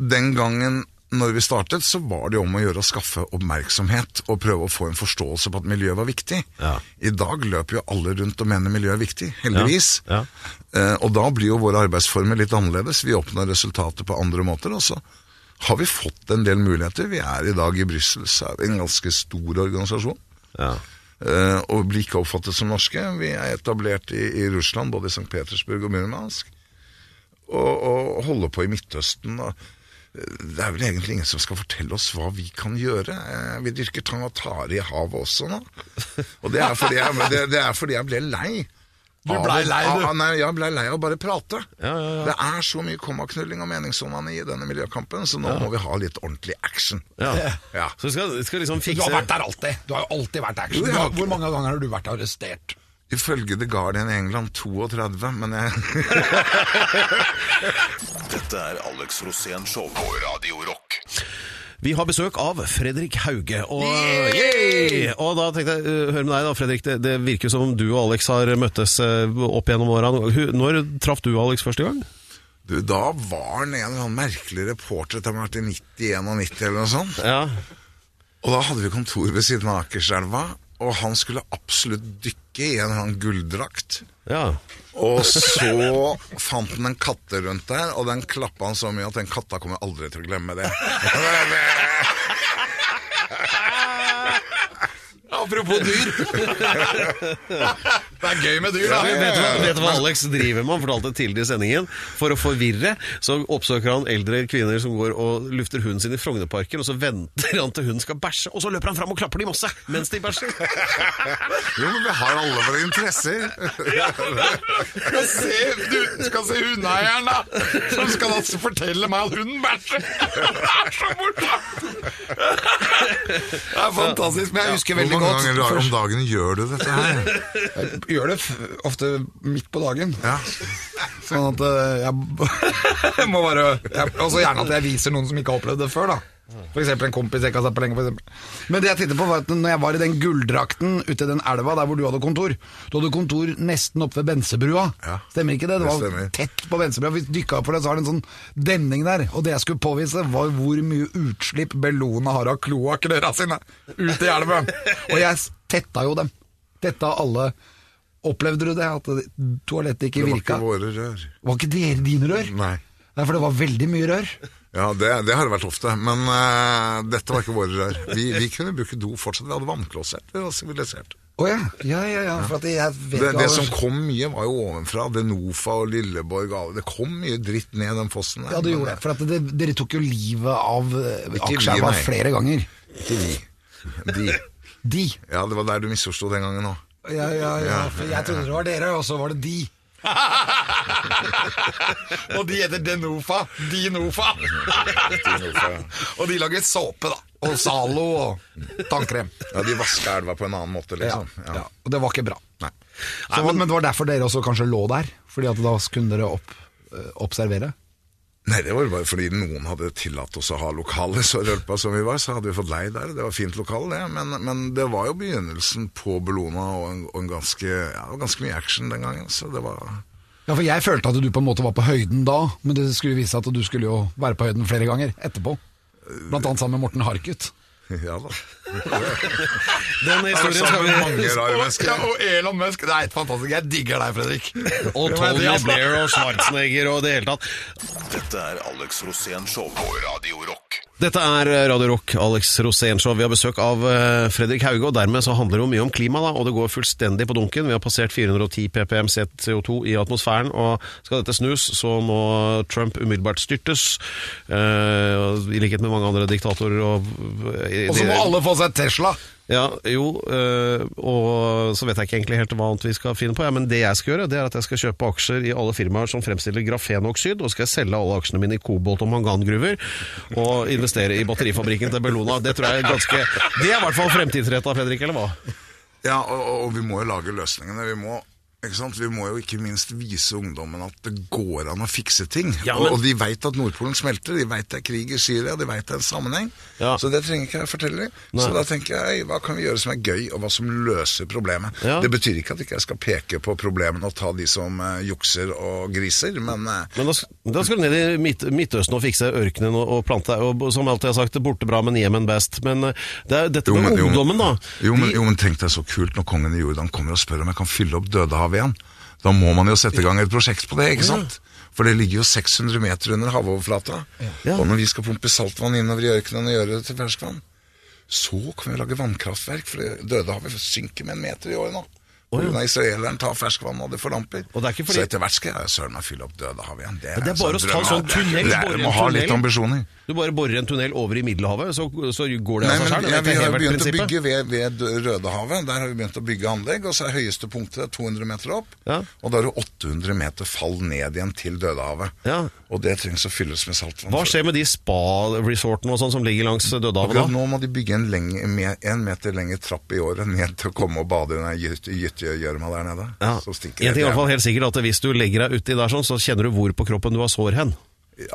Speaker 1: den gangen når vi startet, så var det om å gjøre å skaffe oppmerksomhet og prøve å få en forståelse på at miljøet var viktig.
Speaker 3: Ja.
Speaker 1: I dag løper jo alle rundt og mener miljøet er viktig, heldigvis.
Speaker 3: Ja,
Speaker 1: Eh, og da blir jo våre arbeidsformer litt annerledes. Vi oppnår resultater på andre måter. Og så har vi fått en del muligheter. Vi er i dag i Brussel, så er vi en ganske stor organisasjon.
Speaker 3: Ja.
Speaker 1: Uh, og blir ikke oppfattet som norske. Vi er etablert i, i Russland, både i St. Petersburg og Murmansk. Og, og holder på i Midtøsten. Og eh, det er vel egentlig ingen som skal fortelle oss hva vi kan gjøre. Eh, Vi dyrker tang og tare i havet også nå. Og det er fordi jeg, det, det er fordi jeg ble lei.
Speaker 5: Du
Speaker 1: blei
Speaker 5: lei, du.
Speaker 1: av- Nei, jeg ble lei av bare prate.
Speaker 3: Ja, ja, ja.
Speaker 1: Det er så mye kommaknulling og meningssonene i denne miljøkampen, så nå må vi ha litt ordentlig action.
Speaker 3: Ja.
Speaker 1: Ja.
Speaker 3: Så vi skal, skal liksom
Speaker 5: Du har vært der alltid. Du har jo alltid vært action. Har- hvor mange ganger har du vært arrestert?
Speaker 1: Ifølge The Guardian i England 32, men jeg
Speaker 2: Dette er Alex Rosén Show på Radio Rock.
Speaker 3: Vi har besøk av Fredrik Hauge. Og, og da tenkte jeg, uh, hør med deg da, Fredrik. Det, det virker som om du og Alex har møttes uh, opp gjennom åra. Når traff du Alex første gang?
Speaker 1: Du, da var han en eller annen merkelig reporter, til har vært i 90-91 eller noe sånt.
Speaker 3: Ja.
Speaker 1: Og da hadde vi kontor ved siden av Akerselva, og han skulle absolutt dykke i en annen gulldrakt.
Speaker 3: ja.
Speaker 1: Og så fant han en katte rundt der, og den klappa han så mye at den katta kommer aldri til å glemme det.
Speaker 5: Apropos dyr. det er gøy med dyr, da.
Speaker 3: Vet du, hva, vet du hva Alex driver med? Han fortalte tidligere i sendingen. For å forvirre så oppsøker han eldre kvinner som går og lufter hunden sin i Frognerparken, og så venter han til hunden skal bæsje, og så løper han fram og klapper de masse mens de bæsjer.
Speaker 1: Jo, men vi har alle våre interesser.
Speaker 5: Skal se, du skal se hundeeieren, da! Som skal altså fortelle meg at hunden bæsjer! Det er så morsomt!
Speaker 4: Det er fantastisk, men jeg husker veldig godt
Speaker 1: ganger om dagen gjør du dette her?
Speaker 4: Jeg gjør det ofte midt på dagen.
Speaker 1: Ja.
Speaker 4: Sånn at jeg, jeg må bare jeg, Også gjerne at jeg viser noen som ikke har opplevd det før, da. Eksempel en kompis jeg ikke har sett på lenge. For eksempel. Men det jeg tittet på var at når jeg var i den gulldrakten ute i den elva der hvor du hadde kontor Du hadde kontor nesten oppe ved Bensebrua.
Speaker 1: Ja,
Speaker 4: Stemmer ikke det? Det
Speaker 1: det
Speaker 4: var
Speaker 1: stemmer.
Speaker 4: tett på Bensebrua. Vi dykka opp for det, så har det en sånn demning der. Og det jeg skulle påvise, var hvor mye utslipp Bellona har av kloakkrøra sine ute i elva. Og jeg tetta jo dem. Tetta alle. Opplevde du det? At toalettet ikke
Speaker 1: Det var
Speaker 4: virka?
Speaker 1: ikke våre rør.
Speaker 4: Var ikke dine rør?
Speaker 1: Nei.
Speaker 4: Nei, for det var veldig mye rør.
Speaker 1: Ja, det, det har det vært ofte, men uh, dette var ikke våre rør. Vi, vi kunne bruke do fortsatt. Vi hadde vannklosett. Vi var sivilisert.
Speaker 4: Å ja. ja, ja, ja. For at jeg vet
Speaker 1: Det, det som kom mye, var jo ovenfra. Denofa og Lilleborg. Det kom mye dritt ned den fossen der.
Speaker 4: Ja, det gjorde det. For at det, dere tok jo livet av
Speaker 1: nei.
Speaker 4: flere ganger.
Speaker 1: Ikke vi. De.
Speaker 4: De.
Speaker 1: Ja, det var der du misforsto den gangen òg.
Speaker 4: Ja, ja, ja. For jeg trodde det var dere, og så var det de. og de heter Denofa. Dinofa. og de lager såpe, da. Og Zalo og tannkrem.
Speaker 1: Ja, de vaska elva på en annen måte,
Speaker 4: Ja,
Speaker 1: ja.
Speaker 4: ja. Og det var ikke bra.
Speaker 1: Nei.
Speaker 4: Så, men, det var derfor dere også kanskje lå der? Fordi at da kunne dere opp, eh, observere?
Speaker 1: Nei, det var jo bare fordi noen hadde tillatt oss å ha lokale så rølpa som vi var, så hadde vi fått lei der. Det var fint lokale, det. Men, men det var jo begynnelsen på Bellona og en, og en ganske, ja, ganske mye action den gangen. Så det var
Speaker 4: Ja, for jeg følte at du på en måte var på høyden da, men det skulle vise at du skulle jo være på høyden flere ganger etterpå. Blant annet sammen med Morten Harket.
Speaker 1: Ja da.
Speaker 3: Den historien skal vi.
Speaker 4: Ja, og Elon Musk. Det er helt fantastisk. Jeg digger deg, Fredrik.
Speaker 3: Og Tony Blair og Schwarzenegger og det hele tatt.
Speaker 2: Dette er Alex Rosén Show på Radio Rock.
Speaker 3: Dette er Radio Rock, Alex Rosénshow. Vi har besøk av eh, Fredrik Hauge, og dermed så handler det jo mye om klima, da, og det går fullstendig på dunken. Vi har passert 410 ppm CO2 i atmosfæren, og skal dette snus, så må Trump umiddelbart styrtes. Eh, I likhet med mange andre diktatorer. Og, eh,
Speaker 4: Og så må alle få seg Tesla.
Speaker 3: Ja, jo, øh, og så vet jeg ikke egentlig helt hva annet vi skal finne på. Ja, men det jeg skal gjøre, det er at jeg skal kjøpe aksjer i alle firmaer som fremstiller grafenoksid, og skal selge alle aksjene mine i kobolt- og mangangruver, og investere i batterifabrikken til Bellona. Det tror jeg er ganske Det er i hvert fall fremtidsretta, Fredrik, eller hva?
Speaker 1: Ja, og, og- vi må jo lage løsningene. Vi må? Vi må jo ikke minst vise ungdommen at det går an å fikse ting.
Speaker 3: Ja, men-
Speaker 1: og de veit at Nordpolen smelter, de veit det er krig i Syria, de veit det er en sammenheng.
Speaker 3: Ja.
Speaker 1: Så det trenger ikke jeg fortelle dem. Så da tenker jeg, hva kan vi gjøre som er gøy, og hva som løser problemet?
Speaker 3: Ja.
Speaker 1: Det betyr ikke at jeg ikke skal peke på problemene og ta de som uh, jukser og griser, men uh,
Speaker 3: Men da, da skal du ned i Midt Midtøsten og fikse ørkenen og, og plante og Som alltid har sagt, borte bra, men Jemen best. Men uh, det er dette
Speaker 1: Jo,
Speaker 3: med
Speaker 1: men- men-
Speaker 3: ungdommen, da.
Speaker 1: Jo, men,
Speaker 3: De-
Speaker 1: jo, men tenk deg så kult når kongen i Jordan kommer og spør om jeg kan fylle opp Dødehavet igjen. Da må man jo sette i gang et prosjekt på det, ikke sant? For det ligger jo 600 meter under havoverflata.
Speaker 3: Ja.
Speaker 1: Og når vi skal pumpe saltvann innover i ørkenen og gjøre det til ferskvann, så kan vi lage vannkraftverk, for Dødehavet synker med en meter i året nå. Oh, ja. israeleren tar ferskvann, og det forlamper.
Speaker 3: Og det er ikke fordi-
Speaker 1: Så etter hvert skal jeg søren meg fylle opp Dødehavet igjen. Det er,
Speaker 3: det er bare å ta sånn tunnel,
Speaker 1: er- Du må ha litt ambisjoner.
Speaker 3: Du bare borer en tunnel over i Middelhavet, så, så går det
Speaker 1: Nei,
Speaker 3: av seg sjøl.
Speaker 1: ja, Vi har begynt begynt å bygge ved, ved Rødehavet. Der har vi begynt å bygge anlegg. Og så er høyeste punktet 200 meter opp.
Speaker 3: Ja.
Speaker 1: Og da har du 800 meter fall ned igjen til Dødehavet.
Speaker 3: Ja.
Speaker 1: Og det trengs å fylles med saltvann.
Speaker 3: Hva skjer med de spa-resortene og sånn som ligger langs Dødehavet da?
Speaker 1: nå må de bygge en, lenge, en meter lengre trapp i året ned til å komme og bade i den gyttegjørma der nede.
Speaker 3: Ja.
Speaker 1: Så stinker
Speaker 3: En
Speaker 1: det
Speaker 3: ting er helt sikkert at hvis du legger deg uti der sånn, så kjenner du hvor på kroppen du har sår hen.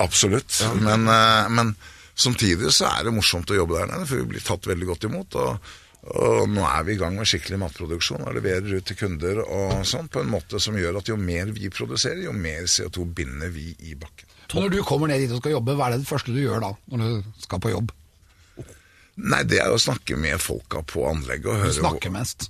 Speaker 1: Absolutt. Men, eh, men samtidig så er det morsomt å jobbe der nede, for vi blir tatt veldig godt imot. og og nå er vi i gang med skikkelig matproduksjon og leverer ut til kunder og sånn på en måte som gjør at jo mer vi produserer, jo mer CO2 binder vi i bakken.
Speaker 4: Når du kommer ned dit og skal jobbe, hva er det det første du gjør da, når du skal på jobb?
Speaker 1: Nei, det er å snakke med folka på anlegget og
Speaker 4: Du snakker mest.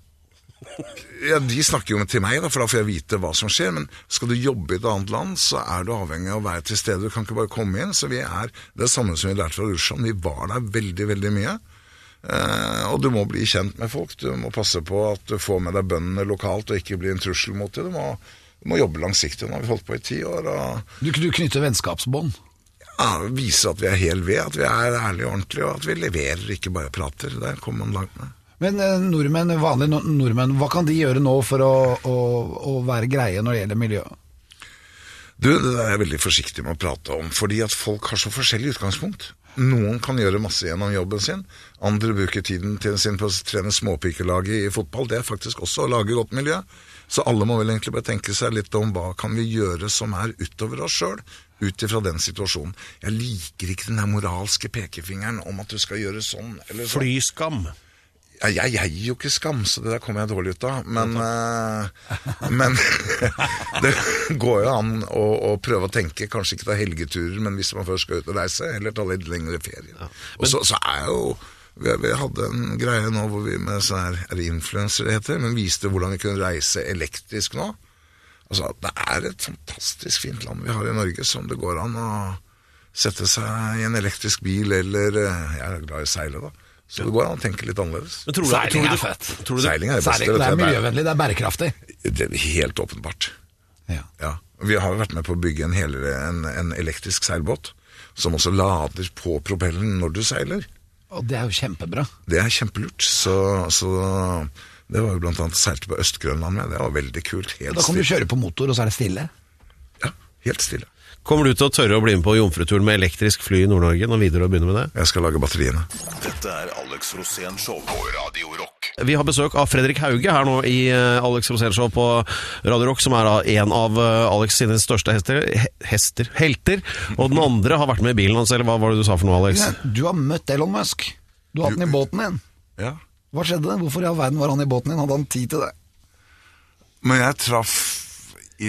Speaker 1: Ja, De snakker jo til meg, da, for da får jeg vite hva som skjer. Men skal du jobbe i et annet land, så er du avhengig av å være til stede. Du kan ikke bare komme inn. Så vi er det er samme som vi lærte fra Russland. Vi var der veldig, veldig mye. Eh, og du må bli kjent med folk. Du må passe på at du får med deg bøndene lokalt og ikke blir en trussel mot dem. Du må, du må jobbe langsiktig. Nå har vi holdt på i ti år. og
Speaker 4: Du, du knytter vennskapsbånd.
Speaker 1: ja, Vise at vi er hel ved, at vi er ærlige og ordentlige, og at vi leverer, ikke bare prater. Der kommer man langt med.
Speaker 4: Men eh, nordmenn, vanlige nordmenn, hva kan de gjøre nå for å, å, å være greie når det gjelder miljø?
Speaker 1: Du, det er jeg veldig forsiktig med å prate om, fordi at folk har så forskjellig utgangspunkt. Noen kan gjøre masse gjennom jobben sin. Andre bruker tiden til sin på å trene småpikelaget i fotball. Det er faktisk også å lage godt miljø. Så alle må vel egentlig bare tenke seg litt om hva kan vi gjøre som er utover oss sjøl, ut ifra den situasjonen. Jeg liker ikke den der moralske pekefingeren om at du skal gjøre sånn eller sånn.
Speaker 3: Flyskam.
Speaker 1: Ja, jeg, gir jo ikke skam, så det der kommer jeg dårlig ut av. Men, uh, men det går jo an å, å prøve å tenke, kanskje ikke ta helgeturer, men hvis man først skal ut og reise, heller ta litt lengre ferie. Og så, så er jo vi, vi hadde en greie nå hvor vi med sånn her, er det influensere det heter, men viste hvordan vi kunne reise elektrisk nå. Altså, det er et fantastisk fint land vi har i Norge, som det går an å sette seg i en elektrisk bil, eller eh, Jeg er glad i å seile, da. Så det går an å tenke litt annerledes.
Speaker 3: Men tror du,
Speaker 5: Seiling
Speaker 3: tror du
Speaker 5: er fett.
Speaker 3: Tror du
Speaker 1: Seiling er det beste.
Speaker 5: Seiling, det er
Speaker 1: er-
Speaker 5: miljøvennlig, det er bærekraftig.
Speaker 1: Det er helt åpenbart.
Speaker 5: Ja.
Speaker 1: Ja. Vi har vært med på å bygge en, hele, en, en elektrisk seilbåt, som også lader på propellen når du seiler.
Speaker 5: Og det er jo kjempebra.
Speaker 1: Det er kjempelurt. Så, så det var jo blant annet seilte på Øst-Grønland med. Det var veldig kult. Helt
Speaker 5: Da kan du kjøre på motor, og så er det stille.
Speaker 1: Ja, helt stille.
Speaker 3: Kommer du til å tørre å bli med på jomfruturen med elektrisk fly i Nord-Norge når Widerøe begynner med det?
Speaker 1: Jeg skal lage batteriene.
Speaker 2: Dette er Alex Rosén Show på Radio Rock.
Speaker 3: Vi har besøk av Fredrik Hauge her nå i eh, Alex Rosén Show på Radio Rock, som er da en av eh, Alex sine største hester, hester, helter. Og den andre har vært med i bilen hans, eller hva var det du sa for noe, Alex?
Speaker 5: Ja, Du har møtt Elon Musk. Du har hatt den i båten din.
Speaker 1: Ja.
Speaker 5: Hva skjedde? Hvorfor i all verden var han i båten din? Hadde han tid til det?
Speaker 1: Men jeg traff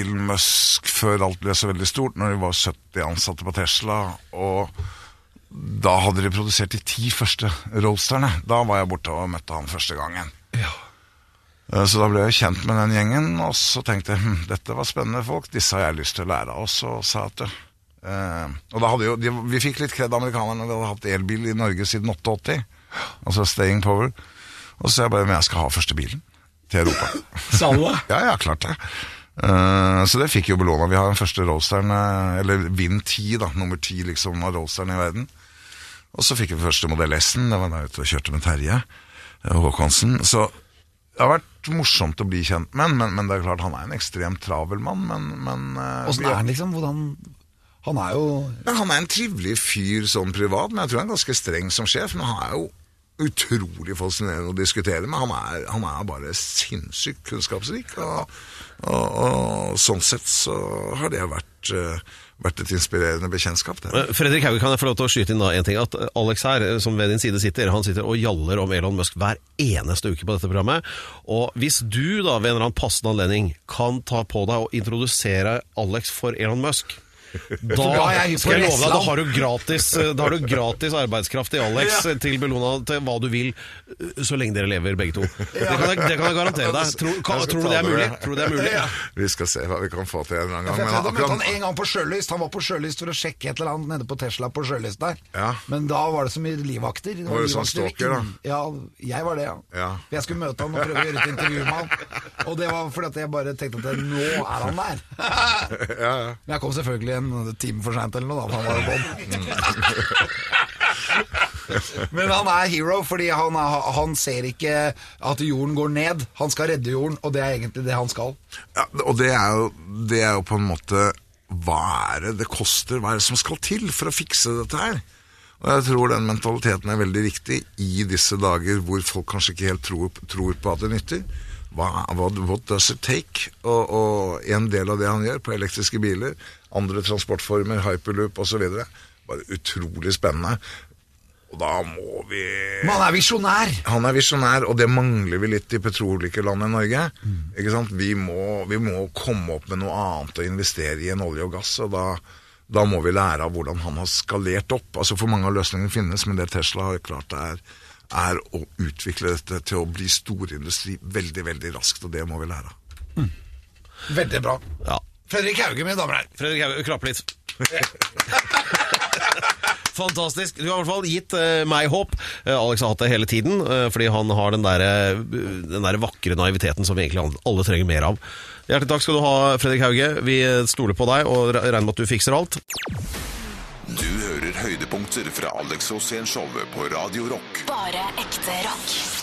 Speaker 1: Elon Musk før alt ble så veldig stort, når de var 70 ansatte på Tesla. Og da hadde de produsert de ti første roadsterne. Da var jeg borte og møtte han første gangen. Ja. Så da ble jeg kjent med den gjengen, og så tenkte jeg hm, dette var spennende folk, disse har jeg lyst til å lære av. Og så sa at eh, Og da hadde jo, de, vi fikk litt kred amerikanerne, vi hadde hatt elbil i Norge siden 88, altså Staying Power. Og så sa jeg bare men jeg skal ha første bilen til Europa.
Speaker 5: Sa du det?
Speaker 1: Ja, ja, klart det. Eh, så det fikk jo Bellona. Vi har den første roadsteren, eh, eller Vinn 10, da, nummer 10 liksom av roasteren i verden. Og så fikk vi første modell S-en, det var da jeg ute og kjørte med Terje eh, Håkonsen. Så det har vært morsomt å bli kjent med ham, men, men det er klart han er en ekstremt travel mann. Men, men
Speaker 5: Åssen er han liksom? Hvordan Han er jo
Speaker 1: han er en trivelig fyr sånn privat, men jeg tror han er ganske streng som sjef. Men han er jo utrolig fascinerende å diskutere med. Han er, han er bare sinnssykt kunnskapsrik. Og, og, og sånn sett så har det vært, eh, vært et inspirerende bekjentskap. Det.
Speaker 3: Eh, Fredrik Hauge, kan jeg få lov til å skyte inn da en ting? At Alex her, eh, som ved din side sitter, han sitter og gjaller om Elon Musk hver eneste uke på dette programmet. Og hvis du da ved en eller annen passende anledning kan ta på deg og introdusere Alex for Elon Musk da
Speaker 5: er jeg
Speaker 3: skal jeg love deg, da har du gratis, eh, da har du gratis arbeidskraft i Alex ja. til Bellona til hva du vil, eh, så lenge dere lever begge to. Det kan jeg, det kan jeg garantere deg. Tror, kan, tror du det er mulig? Tror du det er mulig?
Speaker 1: Vi skal se hva vi kan få til en eller annen gang. Men
Speaker 5: akkurat... han en gang på sjølyst. Han var på sjølyst for å sjekke et eller annet nede på Tesla på sjølyst der.
Speaker 1: Ja.
Speaker 5: Men da var det så mye livvakter. Det
Speaker 1: Var du sånn stalker, da?
Speaker 5: Ja, jeg var det, ja. For Jeg skulle møte han og prøve å gjøre et intervju med han. Og det var fordi at jeg bare tenkte at nå er han der.
Speaker 1: ja, ja.
Speaker 5: Men jeg kom selvfølgelig en time for seint eller noe, da. Han var jo bånn. Men han er hero fordi han, er, han ser ikke at jorden går ned. Han skal redde jorden, og det er egentlig det han skal.
Speaker 1: Ja, og det er, jo, det er jo på en måte Hva er det det koster? Hva er det som skal til for å fikse dette her? Og jeg tror den mentaliteten er veldig viktig i disse dager hvor folk kanskje ikke helt tror, tror på at det nytter. Hva, what, what does it take? Og, og en del av det han gjør på elektriske biler, andre transportformer, hyperloop osv., bare utrolig spennende. Og da må vi
Speaker 5: Men han er visjonær!
Speaker 1: han er visjonær, og det mangler vi litt i petroleumslandet Norge. Ikke sant? Vi må, vi må komme opp med noe annet og investere i en olje og gass. og da, da må vi lære av hvordan han har skalert opp. Altså For mange av løsningene finnes, men det Tesla har klart er, er å utvikle dette til å bli storindustri veldig, veldig raskt. Og det må vi lære av.
Speaker 5: Veldig bra.
Speaker 3: Ja.
Speaker 5: Fredrik Hauge, mine damer og herrer.
Speaker 3: Fredrik Hauge, klapp litt. Fantastisk. Du har i hvert fall gitt uh, meg håp. Uh, Alex har hatt det hele tiden, uh, fordi han har den der, den der vakre naiviteten som vi egentlig alle- alle trenger mer av. Hjertelig takk skal du ha, Fredrik Hauge. Vi stoler på deg og regner med at du fikser alt.
Speaker 2: Du hører høydepunkter fra Alex Rosén-showet på Radio Rock.
Speaker 6: Bare ekte rock.